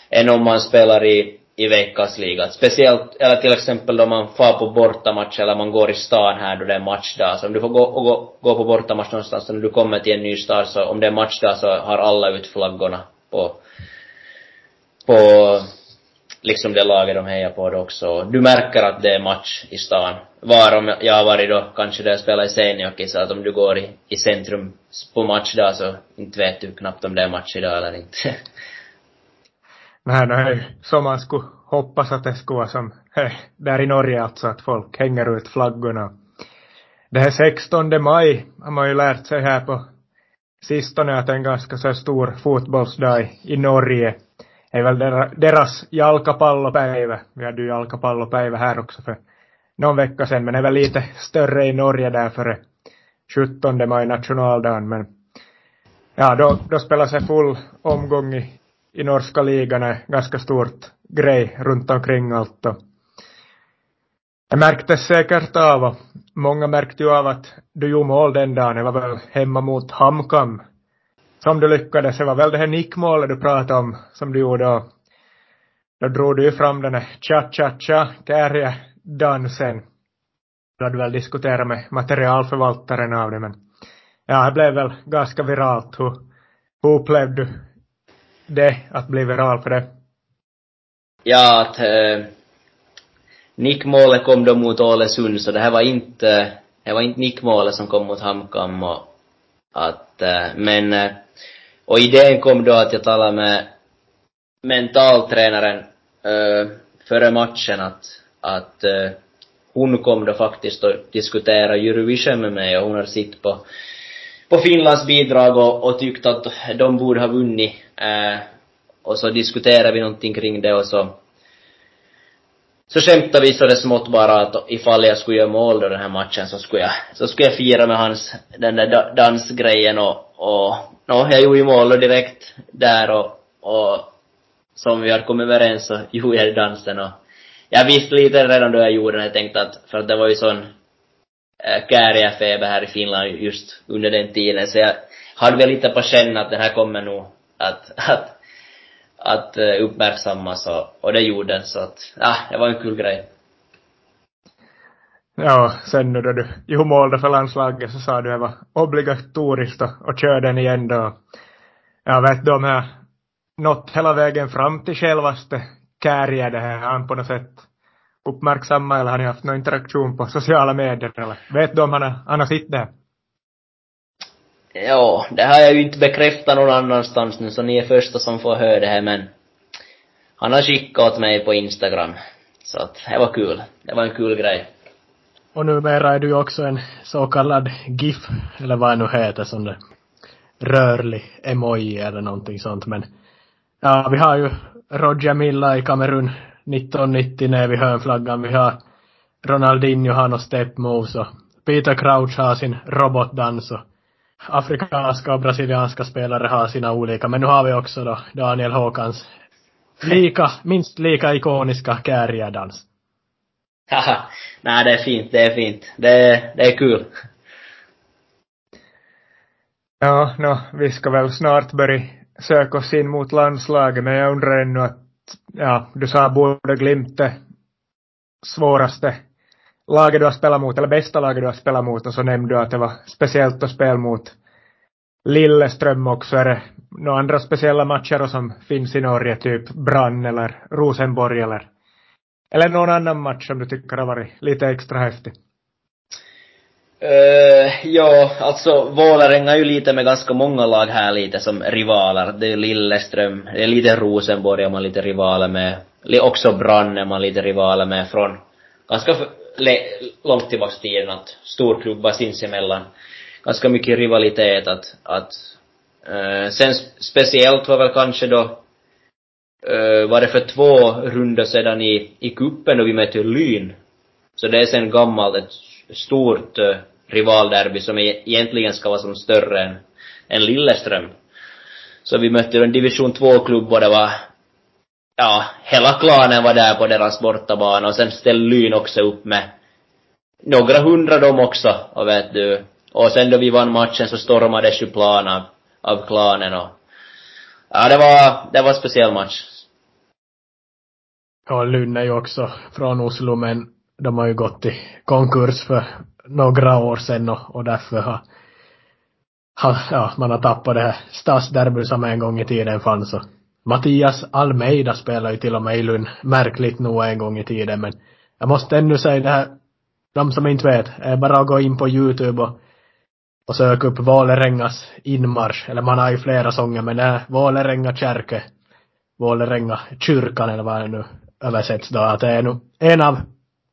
än om man spelar i, i veckans liga. Speciellt, eller till exempel då man far på bortamatch eller man går i stan här då det är matchdag. Så om du får gå, och gå, gå på bortamatch någonstans så när du kommer till en ny stad så om det är matchdag så har alla ut flaggorna på, på liksom det laget de hejar på då också. Du märker att det är match i stan. Var om jag har varit då, kanske där jag spelar i seniorhockey, så att om du går i, i centrum på matchdag så inte vet du knappt om det är match idag eller inte. <laughs> Nej, nej, som man skulle hoppas att det skulle vara som hej, där i Norge alltså, att folk hänger ut flaggorna. Det här 16 maj har man ju lärt sig här på sistone att en ganska så stor fotbollsdag i Norge. Är väl deras jalkapallopäivä. Vi hade ju jalkapallopäivä här också för någon vecka sedan, men det är väl lite större i Norge där före 17 maj nationaldagen, men ja, då, då spelas en full omgång i, i norska ligan, är ganska stort grej runt omkring allt och det märktes säkert av och många märkte ju av att du gjorde mål den dagen, det var väl hemma mot Hamkam. Som du lyckades, det var väl det här nickmålet du pratade om, som du gjorde. Och då drog du ju fram den här cha-cha-cha, dansen Du hade väl diskuterat med materialförvaltaren av det, men ja, det blev väl ganska viralt. Hur, hur upplevde du det, att bli viral för det? Ja, att äh, nickmålet kom då mot Ålesund, så det här var inte, det var inte nickmålet som kom mot Hamkam och att, eh, men eh, och idén kom då att jag talade med mentaltränaren äh, före matchen att, att äh, hon kom då faktiskt och diskuterade Eurovision med mig och hon har sitt på, på Finlands bidrag och, och tyckt att de borde ha vunnit. Äh, och så diskuterade vi någonting kring det och så så skämtade vi så det smått bara att ifall jag skulle göra mål då den här matchen så skulle jag, så skulle jag fira med hans, den där dansgrejen och, och no, jag gjorde ju mål direkt där och, och som vi hade kommit överens så <laughs> gjorde jag dansen och jag visste lite redan då jag gjorde den, jag tänkte att, för att det var ju sån eh, äh, Kääriä-feber här i Finland just under den tiden, så jag hade väl lite på känn att den här kommer nog att, <laughs> att, att eh, uppmärksammas och, och det gjorde den, så att, ja, det var en kul grej. Ja, sen nu då du gjorde mål för landslaget så sa du att det var obligatoriskt att, att köra den igen då. Jag vet de jag nått hela vägen fram till självaste Kääriä det här, han på något sätt uppmärksamma eller har ni haft någon interaktion på sociala medier eller vet du om han har, han har sitt där? Ja, det har jag ju inte bekräftat någon annanstans nu så ni är första som får höra det här men han har skickat åt mig på Instagram. Så att det var kul. Det var en kul grej. Och numera är du ju också en så kallad GIF, eller vad det nu heter, som det rörlig emoji eller någonting sånt. Men ja, vi har ju Roger Milla i Kamerun 1990 när vi hörnflaggan. Vi har Ronaldinho har några step moves och Peter Crouch har sin robotdans och afrikanska och brasilianska spelare har sina olika. Men nu har vi också då Daniel Håkans lika, minst lika ikoniska Kääriä-dans. Haha, nej det är fint, det är fint. Det, är, det är kul. Ja, no, vi ska väl snart börja söka oss in mot landslaget, men jag undrar ännu att, ja, du sa både Glimt svåraste laget du har spelat mot, eller bästa laget du har spelat mot, och så nämnde du att det var speciellt att spela mot Lilleström också. Är det några andra speciella matcher som finns i Norge, typ Brann eller Rosenborg eller eller någon annan match som du tycker har varit lite extra häftig? Uh, ja, alltså Vålerenga är ju lite med ganska många lag här lite som rivaler. Det är Lilleström, det är lite Rosenborg är man lite rivaler med. Också Brann är man lite rivaler med från ganska långt tillbaks tiden att storklubbar sinsemellan ganska mycket rivalitet att, att Uh, sen speciellt var väl kanske då, uh, var det för två runder sedan i, i kuppen då vi mötte Lyn. Så det är sen gammalt ett stort uh, rivalderby som e-, egentligen ska vara som större än, än Lilleström. Så vi mötte en division 2-klubb och det var, ja, hela klanen var där på deras bortabana och sen ställde Lyn också upp med några hundra de också, och vet du. Och sen då vi vann matchen så stormades ju plan av, av klanen och ja, det var, det var en speciell match. Ja, Lynn är ju också från Oslo men de har ju gått i konkurs för några år sedan och, och därför har, har, ja, man har tappat det här stadsderby som en gång i tiden fanns och Mattias Almeida spelar ju till och med i Lund, märkligt nog en gång i tiden men jag måste ännu säga det här, de som inte vet, är bara att gå in på youtube och, och söka upp Vålerengas inmarsch, eller man har ju flera sånger men det är Vålerenga kärke, Vålerenga kyrkan eller vad det nu översätts då, att det är nog en av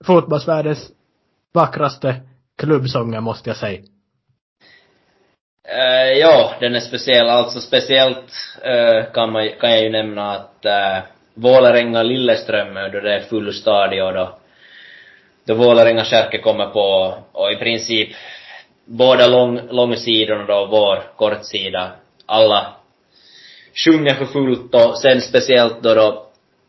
fotbollsvärldens vackraste klubbsånger måste jag säga. Uh, ja, den är speciell. Alltså speciellt uh, kan, man, kan jag ju nämna att eh, uh, Vålerenga-Lilleström, då det är full stadion då, då Vålerenga-Kärke kommer på, och i princip båda lång, långsidorna då, vår kortsida, alla sjunger för fullt och sen speciellt då då,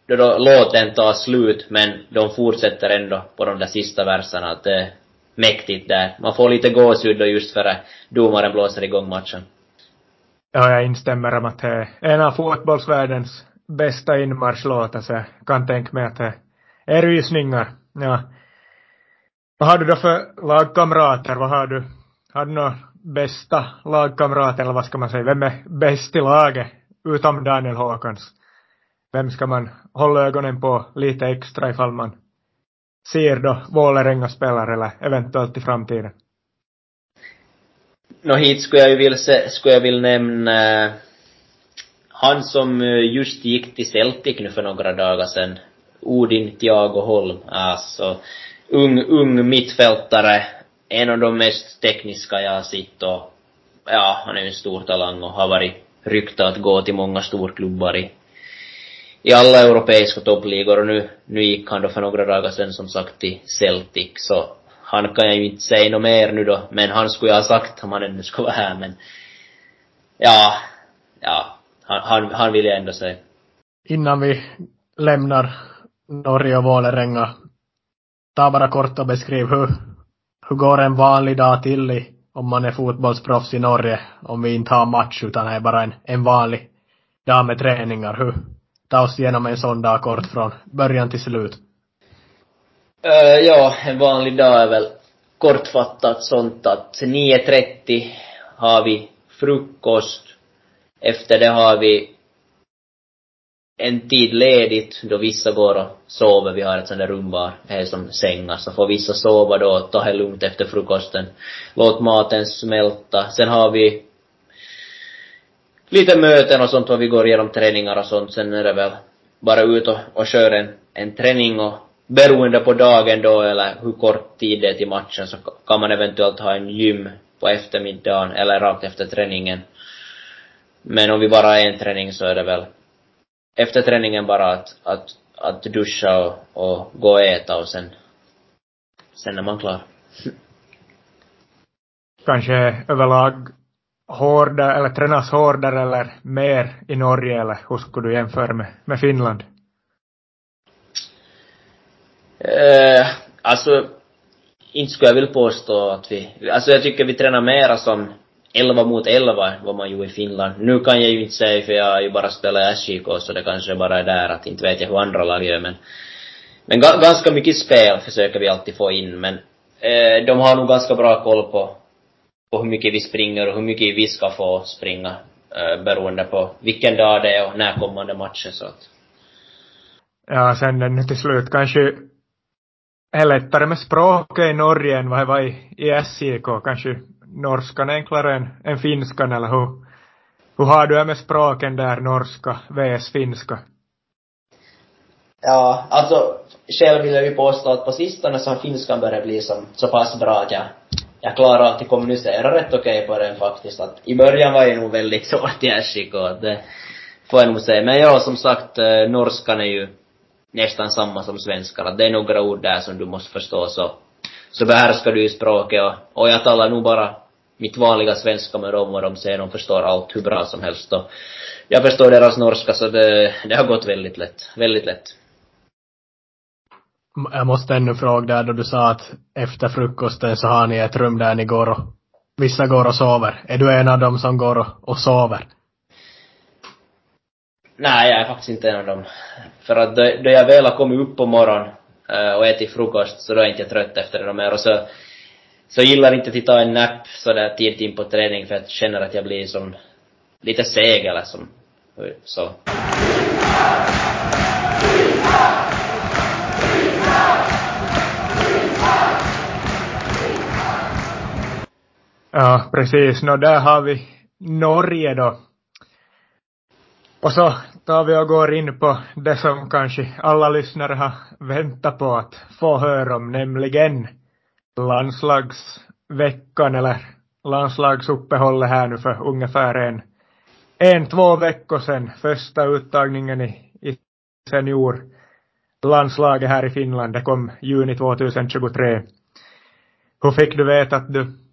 då, då låten tar slut men de fortsätter ändå på de där sista verserna, att det mäktigt där. Man får lite gåshud då just före domaren blåser igång matchen. Ja, jag instämmer om att det är en av fotbollsvärldens bästa inmarschlåtar, så jag kan tänka mig att det är rysningar. Ja. Vad har du då för lagkamrater? Vad har du? Har du några bästa lagkamrater, eller vad ska man säga? Vem är bäst i laget? Utom Daniel Håkans. Vem ska man hålla ögonen på lite extra ifall man ser då Vålerenga spelar eller eventuellt i framtiden? Nå no, hit skulle jag ju vilja, skulle jag vilja nämna eh, han som eh, just gick till Celtic nu för några dagar sedan. Odin Tiago Holm, alltså ung, ung mittfältare. En av de mest tekniska jag har sett och ja, han är ju en stor talang och har varit ryktad att gå till många storklubbar i i alla europeiska toppligor och nu, nu gick han då för några dagar sedan som sagt till Celtic så han kan jag ju inte säga något mer nu då, men han skulle jag ha sagt om han ännu skulle vara här men ja, ja, han, han, han vill jag ändå säga. Innan vi lämnar Norge och Vålerenga, ta bara kort och beskriv hur, hur går en vanlig dag till i, om man är fotbollsproffs i Norge, om vi inte har match utan är bara en, en vanlig dag med träningar. Hur, ta oss igenom en sån dag kort från början till slut? Uh, ja, en vanlig dag är väl kortfattat sånt att 9.30 har vi frukost. Efter det har vi en tid ledigt då vissa går och sover. Vi har ett sånt där rum var, är som sängar. Så får vissa sova då, ta det lugnt efter frukosten. Låt maten smälta. Sen har vi lite möten och sånt och vi går igenom träningar och sånt. Sen är det väl bara ut och, och kör en, en träning och beroende på dagen då eller hur kort tid det är till matchen så kan man eventuellt ha en gym på eftermiddagen eller rakt efter träningen. Men om vi bara har en träning så är det väl efter träningen bara att, att, att duscha och, och gå och äta och sen, sen är man klar. Kanske överlag hårdare, eller tränas hårdare eller mer i Norge eller hur skulle du jämföra med, med Finland? Eh, alltså, inte skulle jag vilja påstå att vi, alltså jag tycker vi tränar mera som 11 mot 11 vad man gjorde i Finland. Nu kan jag ju inte säga för jag har ju bara spelat i SJK så det kanske bara är där att inte vet jag hur andra lag gör men men ganska mycket spel försöker vi alltid få in men eh, de har nog ganska bra koll på på hur mycket vi springer och hur mycket vi ska få springa eh, beroende på vilken dag det är och när kommande matcher så att Ja, sen nu till slut kanske är lättare med språket i Norge än vad det var i, i SJK. Kanske norskan enklare än, än finskan eller hur, hur har du det med språken där, norska vs finska? Ja, alltså själv vill jag ju påstå att på sistone så har finskan börjat bli som, så pass bra att jag, jag klarar alltid kommunicera rätt okej okay på den faktiskt. Att I början var jag nog väldigt åtgärdsskick och det eh, får jag nog säga. Men ja, som sagt, eh, norskan är ju nästan samma som svenskan. Att det är några ord där som du måste förstå så, så behärskar du ju språket och, och jag talar nog bara mitt vanliga svenska med dem och de säger de förstår allt hur bra som helst och jag förstår deras norska så det, det har gått väldigt lätt. Väldigt lätt. Jag måste ännu fråga där då du sa att efter frukosten så har ni ett rum där ni går och vissa går och sover. Är du en av dem som går och, och sover? Nej, jag är faktiskt inte en av dem. För att då, då jag väl har kommit upp på morgonen eh, och ätit frukost så då är jag inte trött efter det mer och så så gillar inte att ta en nap sådär tidigt in på träning för att jag känner att jag blir som lite seg eller som så. Ja, precis. Nå, där har vi Norge då. Och så tar vi och går in på det som kanske alla lyssnare har väntat på att få höra om, nämligen landslagsveckan eller landslagsuppehållet här nu för ungefär en, en, två veckor sedan. Första uttagningen i, i seniorlandslaget här i Finland. Det kom juni 2023. Hur fick du veta att du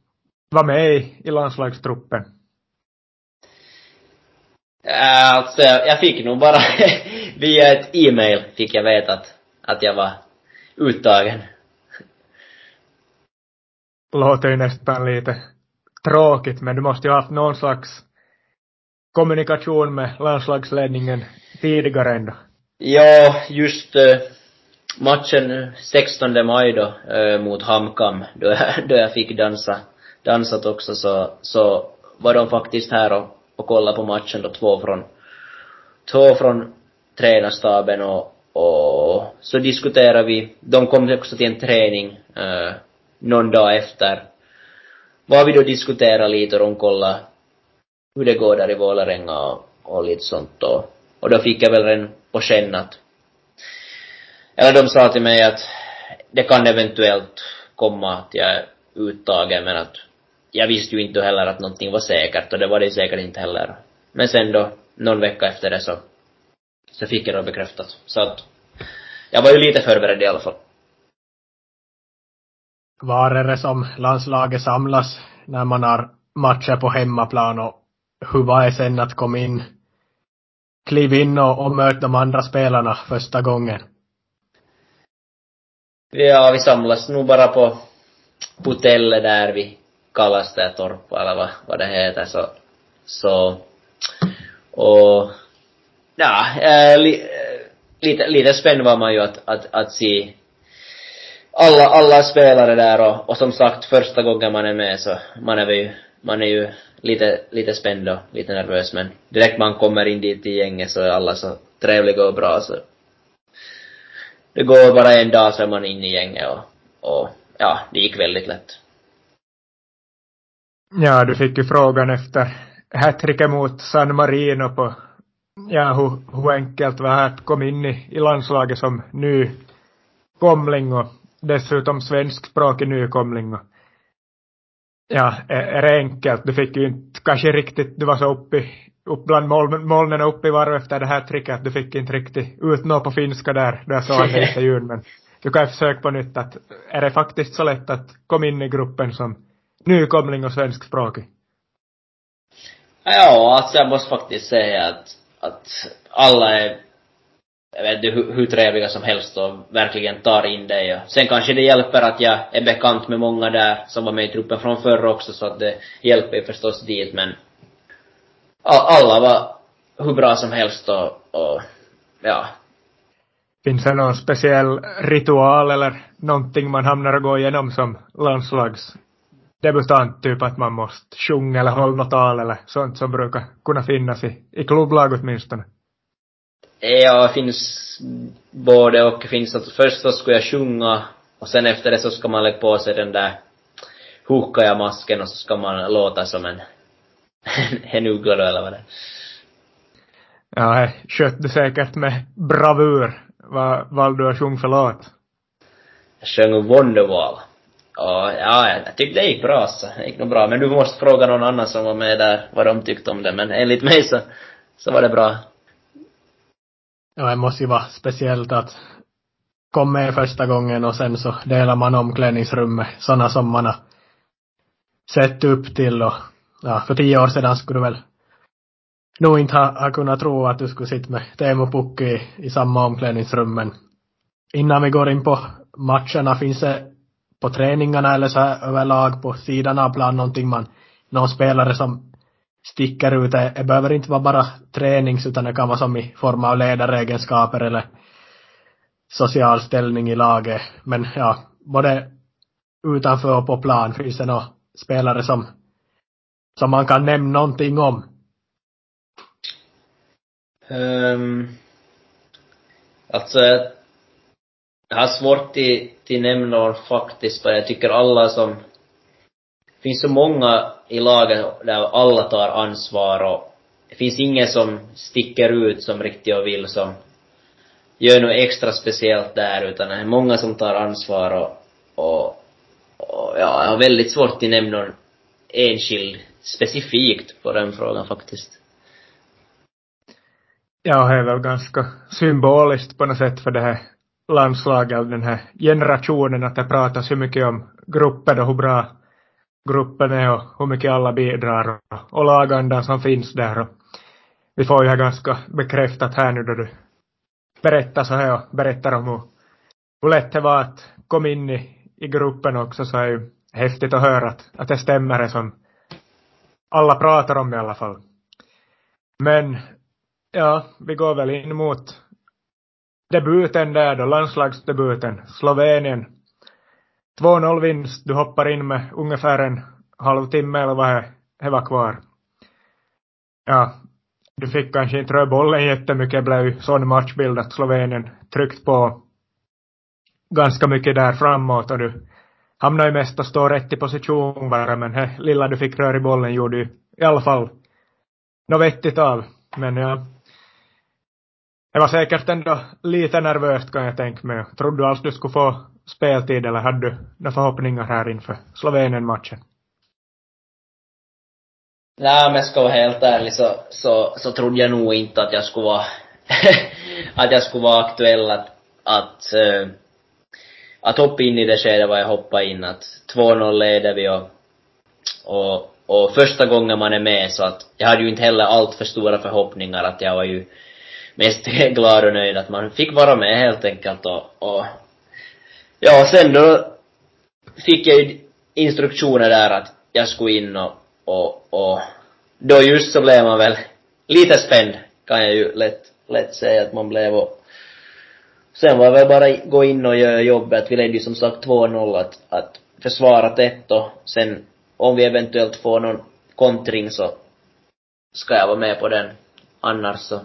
var med i, i landslagstruppen? Äh, alltså, jag fick nog bara <laughs> via ett e-mail fick jag veta att, att jag var uttagen. Låter ju nästan lite tråkigt, men du måste ju ha haft någon slags kommunikation med landslagsledningen tidigare ändå. Ja, just uh, matchen 16 maj då, uh, mot Hamkam, då jag, då jag fick dansa, dansat också, så, så var de faktiskt här och, och kollade på matchen då, två från, två från tränarstaben och, och så diskuterade vi, de kom också till en träning eh, någon dag efter, var vi då diskuterade lite och de kollade hur det går där i Vålerenga och, och lite sånt och, och då fick jag väl redan på känn att eller de sa till mig att det kan eventuellt komma att jag är uttagen men att jag visste ju inte heller att någonting var säkert och det var det säkert inte heller. Men sen då, någon vecka efter det så, så fick jag det bekräftat. Så att, jag var ju lite förberedd i alla fall. Var är det som landslaget samlas när man har matcher på hemmaplan och hur var det sen att komma in, kliva in och, och möta de andra spelarna första gången? Ja, vi samlas nog bara på hotellet där vid Kalastätorp eller vad, vad det heter så, så och ja, äh, li, lite, lite spänd var man ju att, att, att se alla, alla spelare där och, och som sagt första gången man är med så man är ju, man är ju lite, lite spänd och lite nervös men direkt man kommer in dit i gänget så är alla så trevliga och bra så det går bara en dag så är man inne i gänget och, och ja, det gick väldigt lätt. Ja, du fick ju frågan efter hattricket mot San Marino på, ja, hur, hur enkelt var det att komma in i, i landslaget som ny komling och dessutom svenskspråkig nykomling och ja, är det enkelt. Du fick ju inte kanske riktigt, du var så uppe upp bland molnen och uppe i varv efter det här tricket att du fick inte riktigt ut något på finska där, då jag såg den <laughs> intervjun men du kan försöka på nytt att är det faktiskt så lätt att komma in i gruppen som nykomling och svenskspråkig? Ja, alltså jag måste faktiskt säga att, att alla är jag vet inte hur, hur trevliga som helst och verkligen tar in dig. Sen kanske det hjälper att jag är bekant med många där som var med i truppen från förr också så att det hjälper ju förstås dit men alla var hur bra som helst och, och ja. Finns det någon speciell ritual eller någonting man hamnar och går igenom som landslagsdebutant, typ att man måste sjunga eller hålla något tal eller sånt som brukar kunna finnas i, i klubblag åtminstone? Ja, finns både och. finns att först så ska jag sjunga och sen efter det så ska man lägga på sig den där masken och så ska man låta som en, en uggla då eller vad det är. Ja, det skötte du säkert med bravur. Vad valde du att sjunga för låt? Jag sjöng Wonderwall. Och, ja, jag tyckte det gick bra så. Det gick nog bra. Men du måste fråga någon annan som var med där vad de tyckte om det. Men enligt mig så, så var det bra. Ja, det måste ju vara speciellt att kom med första gången och sen så delar man omklädningsrummet, sådana som man har sett upp till och ja, för tio år sedan skulle du väl nog inte ha, ha kunnat tro att du skulle sitta med Teemu Pukki i, i samma omklädningsrum men innan vi går in på matcherna finns det på träningarna eller så här överlag på sidan av plan någonting man, någon spelare som sticker ut. Det, behöver inte vara bara tränings utan det kan vara som i form av ledaregenskaper eller social ställning i laget. Men ja, både utanför och på plan finns det några spelare som, som man kan nämna någonting om. Um, alltså, jag har svårt till, till nämnor faktiskt, för jag tycker alla som... Det finns så många i laget där alla tar ansvar och det finns ingen som sticker ut som riktigt och vill som gör något extra speciellt där, utan det är många som tar ansvar och, och, och ja, jag har väldigt svårt att nämna någon enskild specifikt på den frågan faktiskt. Ja, det är väl ganska symboliskt på något sätt för det här landslaget av den här generationen att det pratas så mycket om gruppen och hur bra gruppen är och hur mycket alla bidrar och, och lagandan som finns där och vi får ju här ganska bekräftat här nu då du berättar så här och berättar om hur, hur lätt det var att komma in i, i gruppen också så är ju häftigt att höra att, att det stämmer det som alla pratar om i alla fall. Men ja, vi går väl in mot debuten där då, landslagsdebuten, Slovenien. 2-0 vinst, du hoppar in med ungefär en halvtimme eller vad det var kvar. Ja, du fick kanske inte röra bollen jättemycket, det blev ju sån matchbild att Slovenien tryckt på ganska mycket där framåt och du hamnade ju mest att stå rätt i position bara, men det lilla du fick röra i bollen gjorde ju i alla fall något vettigt av. Men ja, det var säkert ändå lite nervöst kan jag tänka mig. Trodde du alls du skulle få speltid eller hade du några förhoppningar här inför Slovenien-matchen? Nej, om jag ska vara helt ärlig så, så, så trodde jag nog inte att jag skulle vara, <laughs> att jag skulle vara aktuell att, att, äh, att hoppa in i det skedet var jag hoppade in. Att 2-0 leder vi och, och, och första gången man är med så att jag hade ju inte heller allt för stora förhoppningar att jag var ju mest glad och nöjd att man fick vara med helt enkelt och, och ja, sen då fick jag ju instruktioner där att jag skulle in och, och, och då just så blev man väl lite spänd, kan jag ju lätt, lätt säga att man blev och sen var det väl bara gå in och göra jobbet. Vi ledde ju som sagt 2-0 att, att försvara tätt och sen om vi eventuellt får någon kontring så ska jag vara med på den. Annars så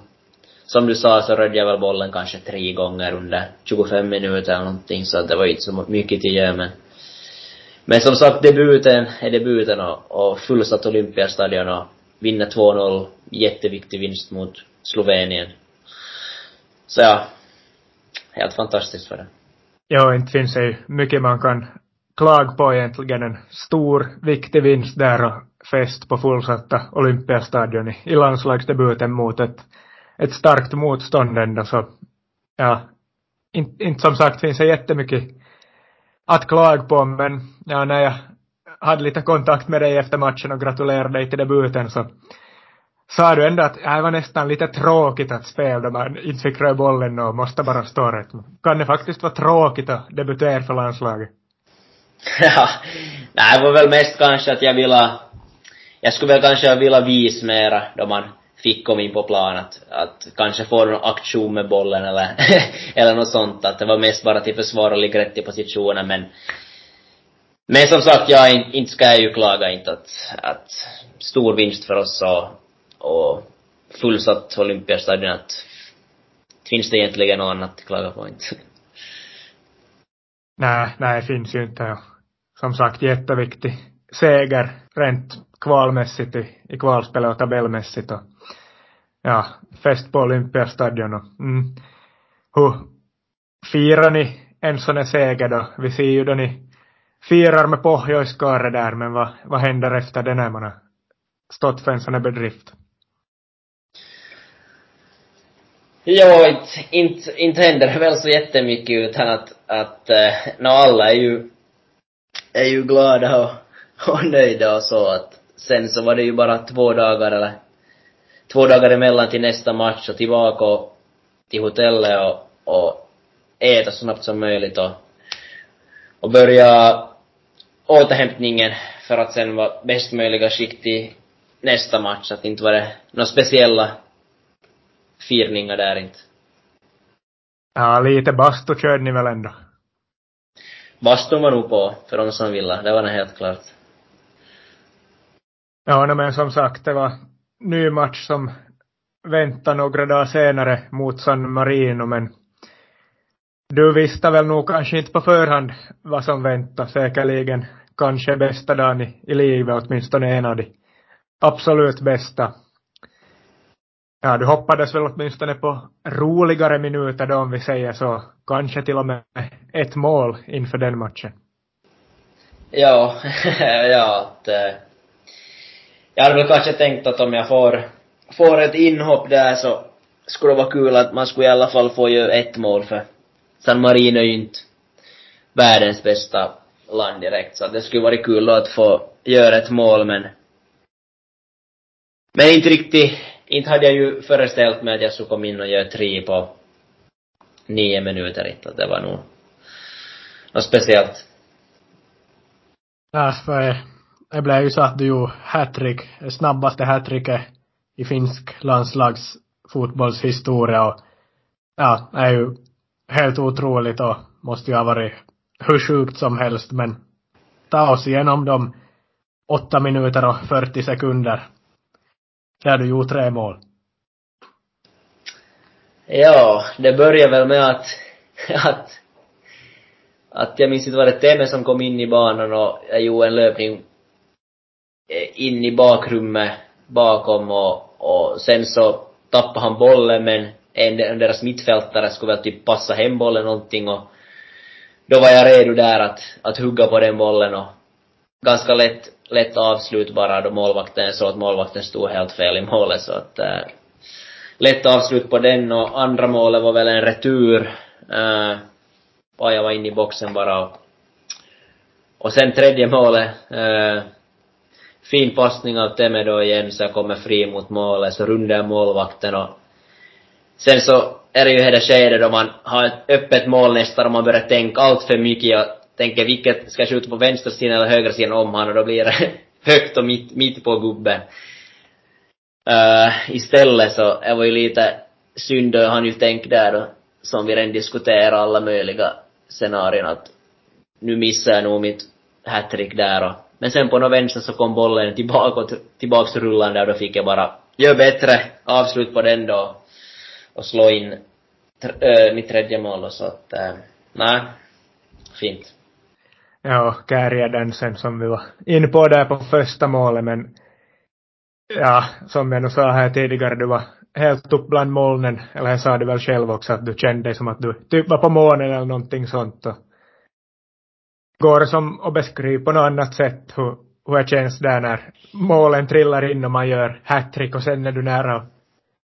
som du sa så rörde jag väl bollen kanske tre gånger under 25 minuter eller någonting så att det var ju inte så mycket till göra men men som sagt debuten är debuten och, och fullsatt Olympiastadion och vinna 2-0, jätteviktig vinst mot Slovenien. Så ja, helt fantastiskt för det. Ja, inte finns det ju mycket man kan klaga på egentligen. En stor, viktig vinst där och fest på fullsatta Olympiastadion i, i landslagsdebuten mot ett ett starkt motstånd ändå så, ja, inte, inte som sagt finns det jättemycket att klaga på men ja, när jag hade lite kontakt med dig efter matchen och gratulerade dig till debuten så sa du ändå att det var nästan lite tråkigt att spela då man inte fick röra bollen och måste bara stå rätt. Kan det faktiskt vara tråkigt att debutera för landslaget? <laughs> Ja, nej, det var väl mest kanske att jag ville, jag skulle väl kanske vilja visa mera då man fick komma in på plan att, att kanske få någon aktion med bollen eller, <laughs> eller något sånt. Att det var mest bara till försvar och ligga rätt i positionen men men som sagt, jag inte ska jag ju klaga inte att, att stor vinst för oss och, och fullsatt Olympiastadion att finns det egentligen något annat att klaga på inte. <laughs> Nej, nej, det finns ju inte. Som sagt, jätteviktig seger rent kvalmässigt i, i kvalspelet och tabellmässigt och ja, fest på Olympiastadion och mm. Hur firar ni en sån här seger då? Vi ser ju då ni firar med Pohjoiskare där, men vad, vad händer efter det när man har stått för en sån här bedrift? Ja, inte, inte, inte händer det väl så jättemycket utan att, att eh, no, alla är ju, är ju glada och, och nöjda och så att sen så var det ju bara två dagar eller två dagar emellan till nästa match och tillbaka till hotellet och, och äta så snabbt som möjligt och, och börja återhämtningen för att sen vara bäst möjliga skick till nästa match. Att inte var det några speciella firningar där inte. Ja, lite bastu körde ni väl ändå? Bastun var nog på, för de som ville. Det var nog helt klart. Ja, men som sagt, det var ny match som väntar några dagar senare mot San Marino, men du visste väl nog kanske inte på förhand vad som väntar, säkerligen kanske bästa dagen i, i livet, åtminstone en av de absolut bästa. Ja, du hoppades väl åtminstone på roligare minuter då om vi säger så. Kanske till och med ett mål inför den matchen. Ja, <laughs> ja att äh, jag hade väl kanske tänkt att om jag får, får ett inhopp där så skulle det vara kul att man skulle i alla fall få göra ett mål för San Marino är ju inte världens bästa land direkt, så det skulle varit kul då att få göra ett mål men men inte riktigt, inte hade jag ju föreställt mig att jag skulle komma in och göra tre på nio minuter inte, det var nog något speciellt. Ah, ja, för det blev ju så att du gjorde hattrick, snabbaste hattricket i finsk landslags fotbollshistoria och ja, det är ju helt otroligt och måste ju ha varit hur sjukt som helst men ta oss igenom de åtta minuter och 40 sekunder där du gjorde tre mål. Ja, det började väl med att, <laughs> att, att jag minns inte var det Teme som kom in i banan och jag gjorde en löpning Eh, in i bakrummet bakom och, och sen så tappade han bollen men en, deras mittfältare skulle väl typ passa hem bollen någonting och då var jag redo där att, att hugga på den bollen och ganska lätt, lätt avslut bara då målvakten så att målvakten stod helt fel i målet så att äh, lätt avslut på den och andra målet var väl en retur eh, äh, och jag var inne i boxen bara och, och sen tredje målet äh, fin passning av Temedo igen så jag kommer fri mot målet så rundar jag målvakten och sen så är det ju det skedet då man har ett öppet mål nästan och man börjar tänka allt för mycket och tänker vilket ska jag skjuta på vänstra sidan eller högra sidan om han och då blir det <laughs> högt och mitt, mitt på gubben. Uh, istället så det var ju lite synd och han ju tänkt där då, som vi redan diskuterar alla möjliga scenarion att nu missar jag nog mitt hattrick där och men sen på något vänster så kom bollen tillbaka och tillbaks rullande och då fick jag bara gör bättre avslut på den då och slå in äh, mitt tredje mål och så att, äh, nej, fint. Ja, Kääriä den sen som vi var inne på där på första målet men ja, som jag nog sa här tidigare, du var helt upp bland molnen, eller jag sa det väl själv också att du kände dig som att du typ var på månen eller någonting sånt och går som att beskriva på något annat sätt hur, hur det känns där när målen trillar in och man gör hattrick och sen är du nära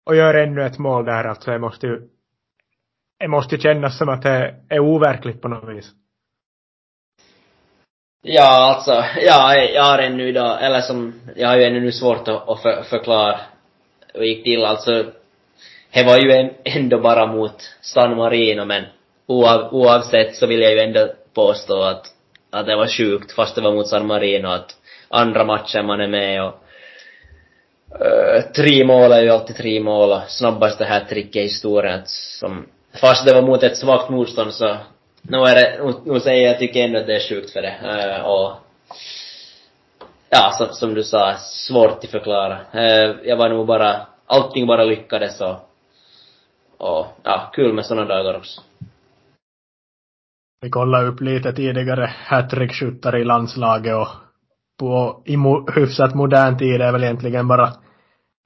och gör ännu ett mål där alltså. Det måste ju, det måste ju kännas som att det är overkligt på något vis. Ja, alltså, ja, jag har ännu idag, eller som, jag har ju ännu nu svårt att, att för, förklara hur det gick till. Alltså, det var ju en, ändå bara mot San Marino, men oav, oavsett så vill jag ju ändå påstå att, att det var sjukt, fast det var mot San Marino, att andra matchen man är med och Uh, tre mål är ju alltid tre mål och snabbaste hattricket i historien. Som, fast det var mot ett svagt motstånd så nu är det, nu säger jag, tycker ändå att det är sjukt för det. Uh, och ja, som, som du sa, svårt att förklara. Uh, jag var nog bara, allting bara lyckades och, och ja, kul med sådana dagar också. Vi kollade upp lite tidigare hattrickskyttar i landslaget och på, i mo, hyfsat modern tid är väl egentligen bara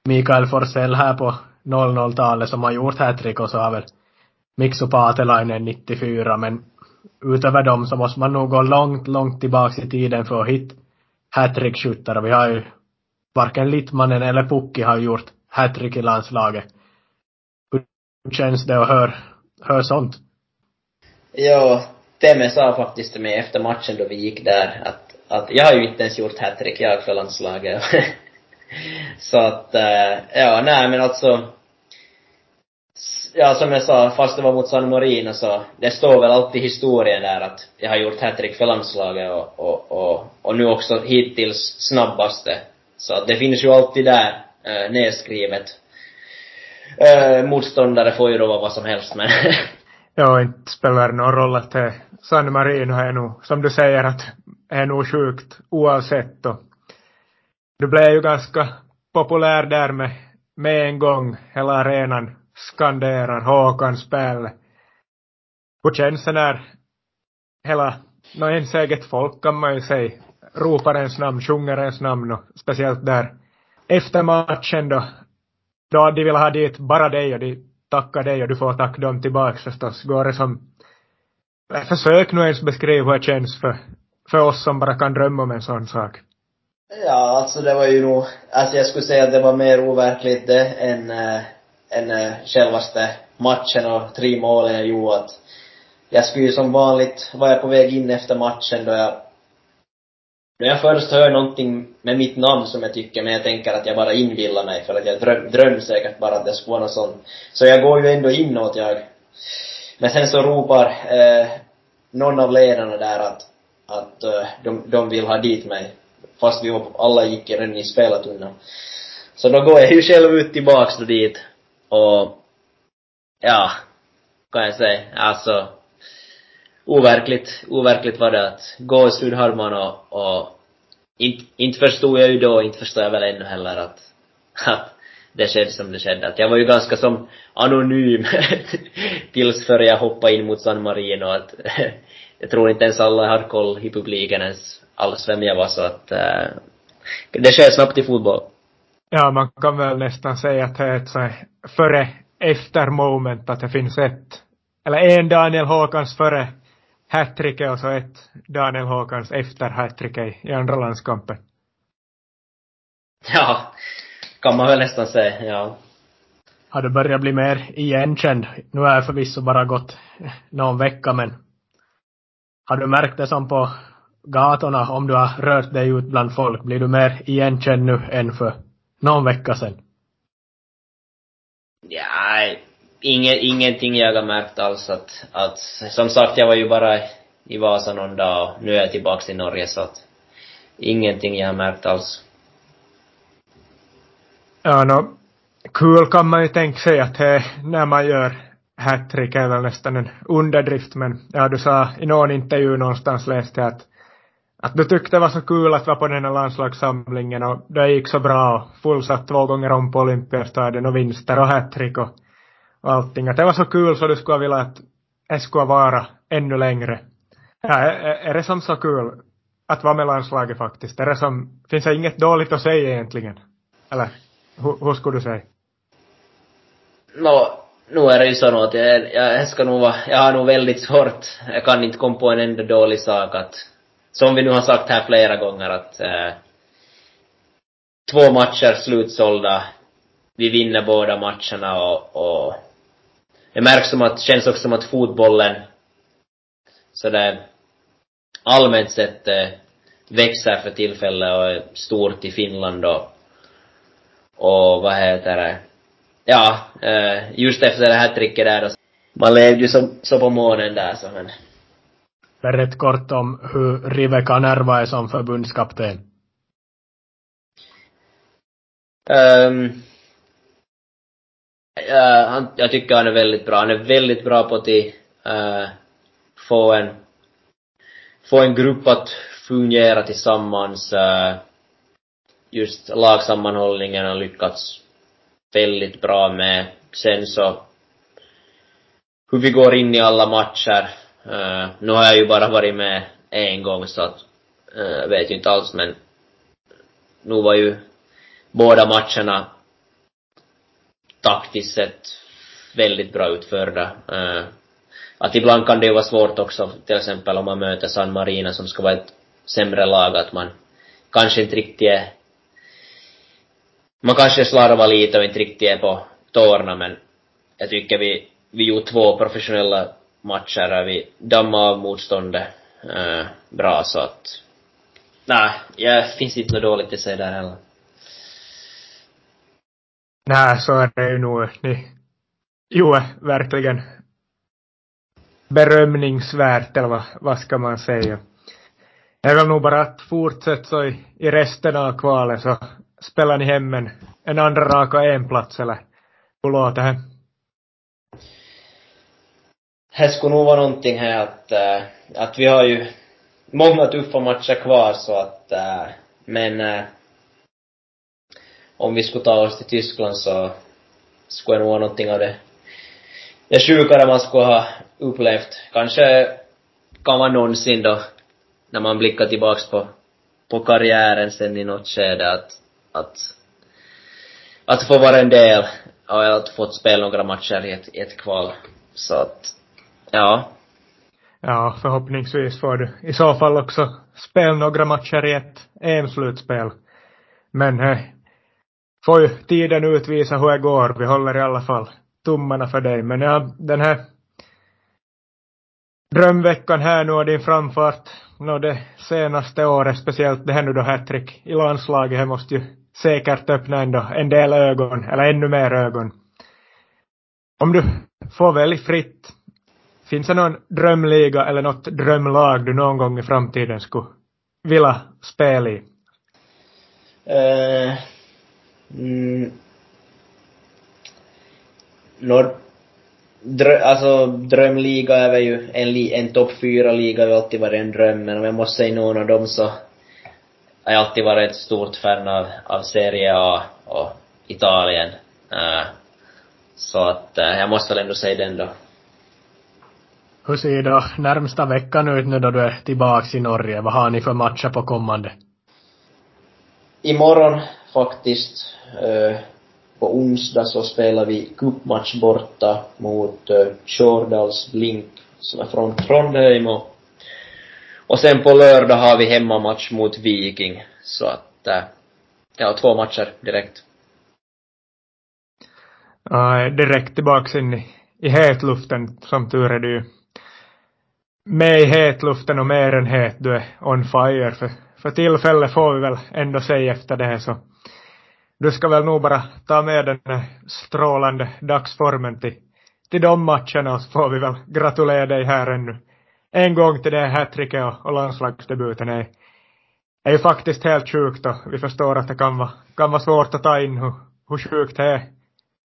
Mikael Forsell här på 00-talet som har gjort hattrick och så har väl Mikso Paatelainen 94 men utöver dem så måste man nog gå långt, långt tillbaks i tiden för att hitta hattrickskyttar. Vi har ju varken Littmannen eller Pukki har gjort hattrick i landslaget. Hur känns det att höra, höra sånt? Ja, Temme sa faktiskt till mig efter matchen då vi gick där att, att jag har ju inte ens gjort hattrick jag för landslaget. <laughs> så att, äh, ja, nej men alltså ja, som jag sa, fast det var mot San Marino så, det står väl alltid i historien där att jag har gjort hattrick för landslaget och, och, och, och nu också hittills snabbaste. Så att det finns ju alltid där, äh, nedskrivet. Äh, motståndare får ju då vara vad som helst men <laughs> Ja, inte spelar det någon roll att det San Marino är nog, som du säger, att är nog sjukt oavsett och du blev ju ganska populär där med, med en gång hela arenan skanderar Håkan spel. Hur känns det när hela, no ens eget folk kan man ju säga, ropar ens namn, sjunger ens namn och speciellt där efter matchen då, då de vill ha dit bara dig och de tackar dig och du får tacka dem tillbaks förstås. Går det som, försök nu ens beskriva hur det känns för, för oss som bara kan drömma om en sån sak. Ja, alltså det var ju nog, alltså jag skulle säga att det var mer overkligt det än, äh, än äh, självaste matchen och tre målen jo att jag skulle ju som vanligt, var jag på väg in efter matchen då jag när jag först hör någonting med mitt namn som jag tycker, men jag tänker att jag bara inbillar mig för att jag dröm, dröm säkert bara att det skulle vara något sånt. Så jag går ju ändå inåt jag. Men sen så ropar eh, någon av ledarna där att, att eh, de, de vill ha dit mig. Fast vi alla gick redan i spelartunneln. Så då går jag ju själv ut tillbaks då dit. Och, ja, kan jag säga, alltså overkligt, overkligt var det att gåshud hade man och, och inte, inte förstod jag ju då, inte förstår jag väl ännu heller att, att det skedde som det skedde. Att jag var ju ganska som anonym <laughs> tills före jag hoppade in mot San Marino att <laughs> jag tror inte ens alla hade koll i publiken ens alls vem jag var så att äh, det sker snabbt i fotboll. Ja, man kan väl nästan säga att det är ett före efter moment att det finns ett eller en Daniel Håkans före hattricket och så ett Daniel Håkans efter hattricket i andra landskampen. Ja, kan man väl nästan säga, ja. Har du börjat bli mer igenkänd? Nu har jag förvisso bara gått någon vecka men har du märkt det som på gatorna om du har rört dig ut bland folk? Blir du mer igenkänd nu än för någon vecka sedan? Ja, inge, ingenting jag har märkt alls att, att, som sagt jag var ju bara i Vasa någon dag och nu är jag tillbaks i Norge så att ingenting jag har märkt alls. Ja, nå, kul kan man ju tänka sig att det, när man gör hattrick är väl nästan en underdrift men ja, du sa i någon intervju någonstans läste jag att att du tyckte det var så kul att vara på den här landslagssamlingen och det gick så bra och fullsatt två gånger om på Olympiastadion och vinster och hattrick och allting. Att det var så kul så du skulle vilja att det skulle vara ännu längre. Ja, e, e, är, det som så kul att vara med landslaget faktiskt? Är det som, finns det inget dåligt att säga egentligen? Eller hur, hur skulle du säga? Nå, nu är det ju så nog att jag, jag ska nog vara, jag har nog väldigt svårt, jag kan inte komma på en enda dålig sak att, som vi nu har sagt här flera gånger att eh, två matcher slutsålda, vi vinner båda matcherna och, och det märks som att, känns också som att fotbollen sådär allmänt sett eh, växer för tillfället och är stort i Finland och, och vad heter det, ja, eh, just efter det här tricket där då, man levde ju så, så på månen där så men. Berätt kort om hur Rive Kanerva är som förbundskapten. Um, uh, han, jag tycker han är väldigt bra. Han är väldigt bra på att uh, få en få en grupp att fungera tillsammans. Uh, just lagsammanhållningen har lyckats väldigt bra med. Sen så hur vi går in i alla matcher. Uh, nu har jag ju bara varit med en gång så att uh, vet ju inte alls men nu var ju båda matcherna taktiskt sett väldigt bra utförda. Uh, att ibland kan det ju vara svårt också, till exempel om man möter San Marina som ska vara ett sämre lag, att man kanske inte riktigt är man kanske slarvar lite och inte riktigt är på tårna men jag tycker vi, vi gjorde två professionella matcher där vi dammade av motståndet äh, bra så att nej, jag finns inte något dåligt i sig där heller. Nej, så är det ju nog. Ni, jo, verkligen berömningsvärt, eller vad, vad ska man säga. Det är väl nog bara att fortsätta så i, i resten av kvalet så spelar ni hem en, en andra raka en plats eller hur låter det? Det skulle nog vara någonting här att, äh, att vi har ju många tuffa matcher kvar så att, äh, men äh, om vi skulle ta oss till Tyskland så skulle det nog vara någonting av det, det sjukare man skulle ha upplevt. Kanske kan man någonsin då, när man blickar tillbaks på, på karriären sen i något skede att, att, att få vara en del och att få spela några matcher i ett, i ett kval. Så att, ja. Ja, förhoppningsvis får du i så fall också spela några matcher i ett EM-slutspel. Men eh, får ju tiden utvisa hur det går. Vi håller i alla fall tummarna för dig. Men ja, den här drömveckan här nu och din framfart nå det senaste året, speciellt det här nu då hattrick i landslaget, det måste ju säkert öppna ändå en del ögon, eller ännu mer ögon. Om du får välja fritt, finns det någon drömliga eller något drömlag du någon gång i framtiden skulle vilja spela i? Uh, mm, Nord, drö, alltså drömliga är väl ju en, li, en topp fyra liga har ju alltid varit en dröm, men om jag måste säga någon av dem så har jag alltid varit ett stort fan av, av Serie A och Italien. Uh, så att uh, jag måste väl ändå säga den då. Hur ser då närmsta veckan ut nu då du är tillbaks i Norge? Vad har ni för matcher på kommande? Imorgon faktiskt. Eh, på onsdag så spelar vi cupmatch borta mot eh, Tjordals Blink som är från Trondheim och, och sen på lördag har vi hemmamatch mot Viking. Så att, eh, ja, två matcher direkt. Ja, direkt tillbaks in i, i hetluften, som tur är du med i hetluften och mer än het, du är on fire. För, för tillfället får vi väl ändå säga efter det här så du ska väl nog bara ta med den strålande dagsformen till, till de matcherna och så får vi väl gratulera dig här ännu. En gång till det hattricket och, och landslagsdebuten är, är ju faktiskt helt sjukt och vi förstår att det kan vara, kan vara svårt att ta in hur, hur sjukt det är.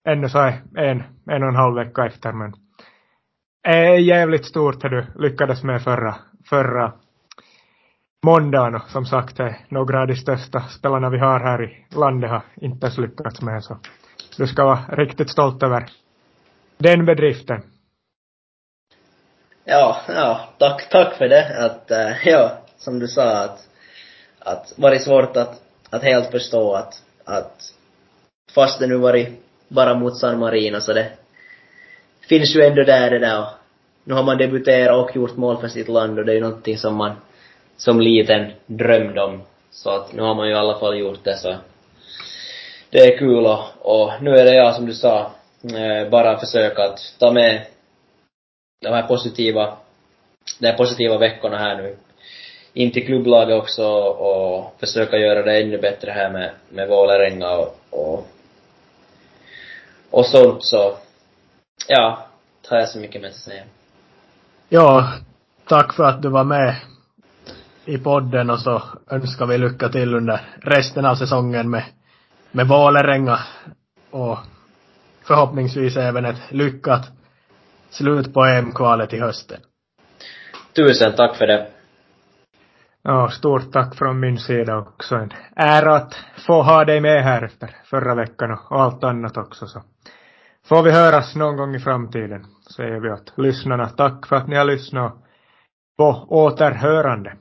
Ännu så är en, en och en halv vecka efter men är jävligt stort det du lyckades med förra, förra måndagen och som sagt är några av de största spelarna vi har här i landet har inte ens lyckats med så du ska vara riktigt stolt över den bedriften. Ja, ja, tack, tack för det. Att, äh, ja, som du sa att, att varit svårt att, att helt förstå att, att fast det nu varit bara mot San Marino så det finns ju ändå där det där och nu har man debuterat och gjort mål för sitt land och det är ju någonting som man som liten drömde om. Så att nu har man ju i alla fall gjort det så det är kul och, och nu är det jag som du sa, eh, bara försöka att ta med de här positiva, de här positiva veckorna här nu in till klubblaget också och försöka göra det ännu bättre här med, med Vålerenga och, och, och sånt så, ja, har jag så mycket mer att säga. Ja, tack för att du var med i podden och så önskar vi lycka till under resten av säsongen med, med Vålerenga och förhoppningsvis även ett lyckat slut på EM-kvalet i hösten. Tusen tack för det. Ja, stort tack från min sida också. En ära att få ha dig med här efter förra veckan och allt annat också. Så får vi höras någon gång i framtiden, säger vi åt lyssnarna. Tack för att ni har lyssnat på återhörande.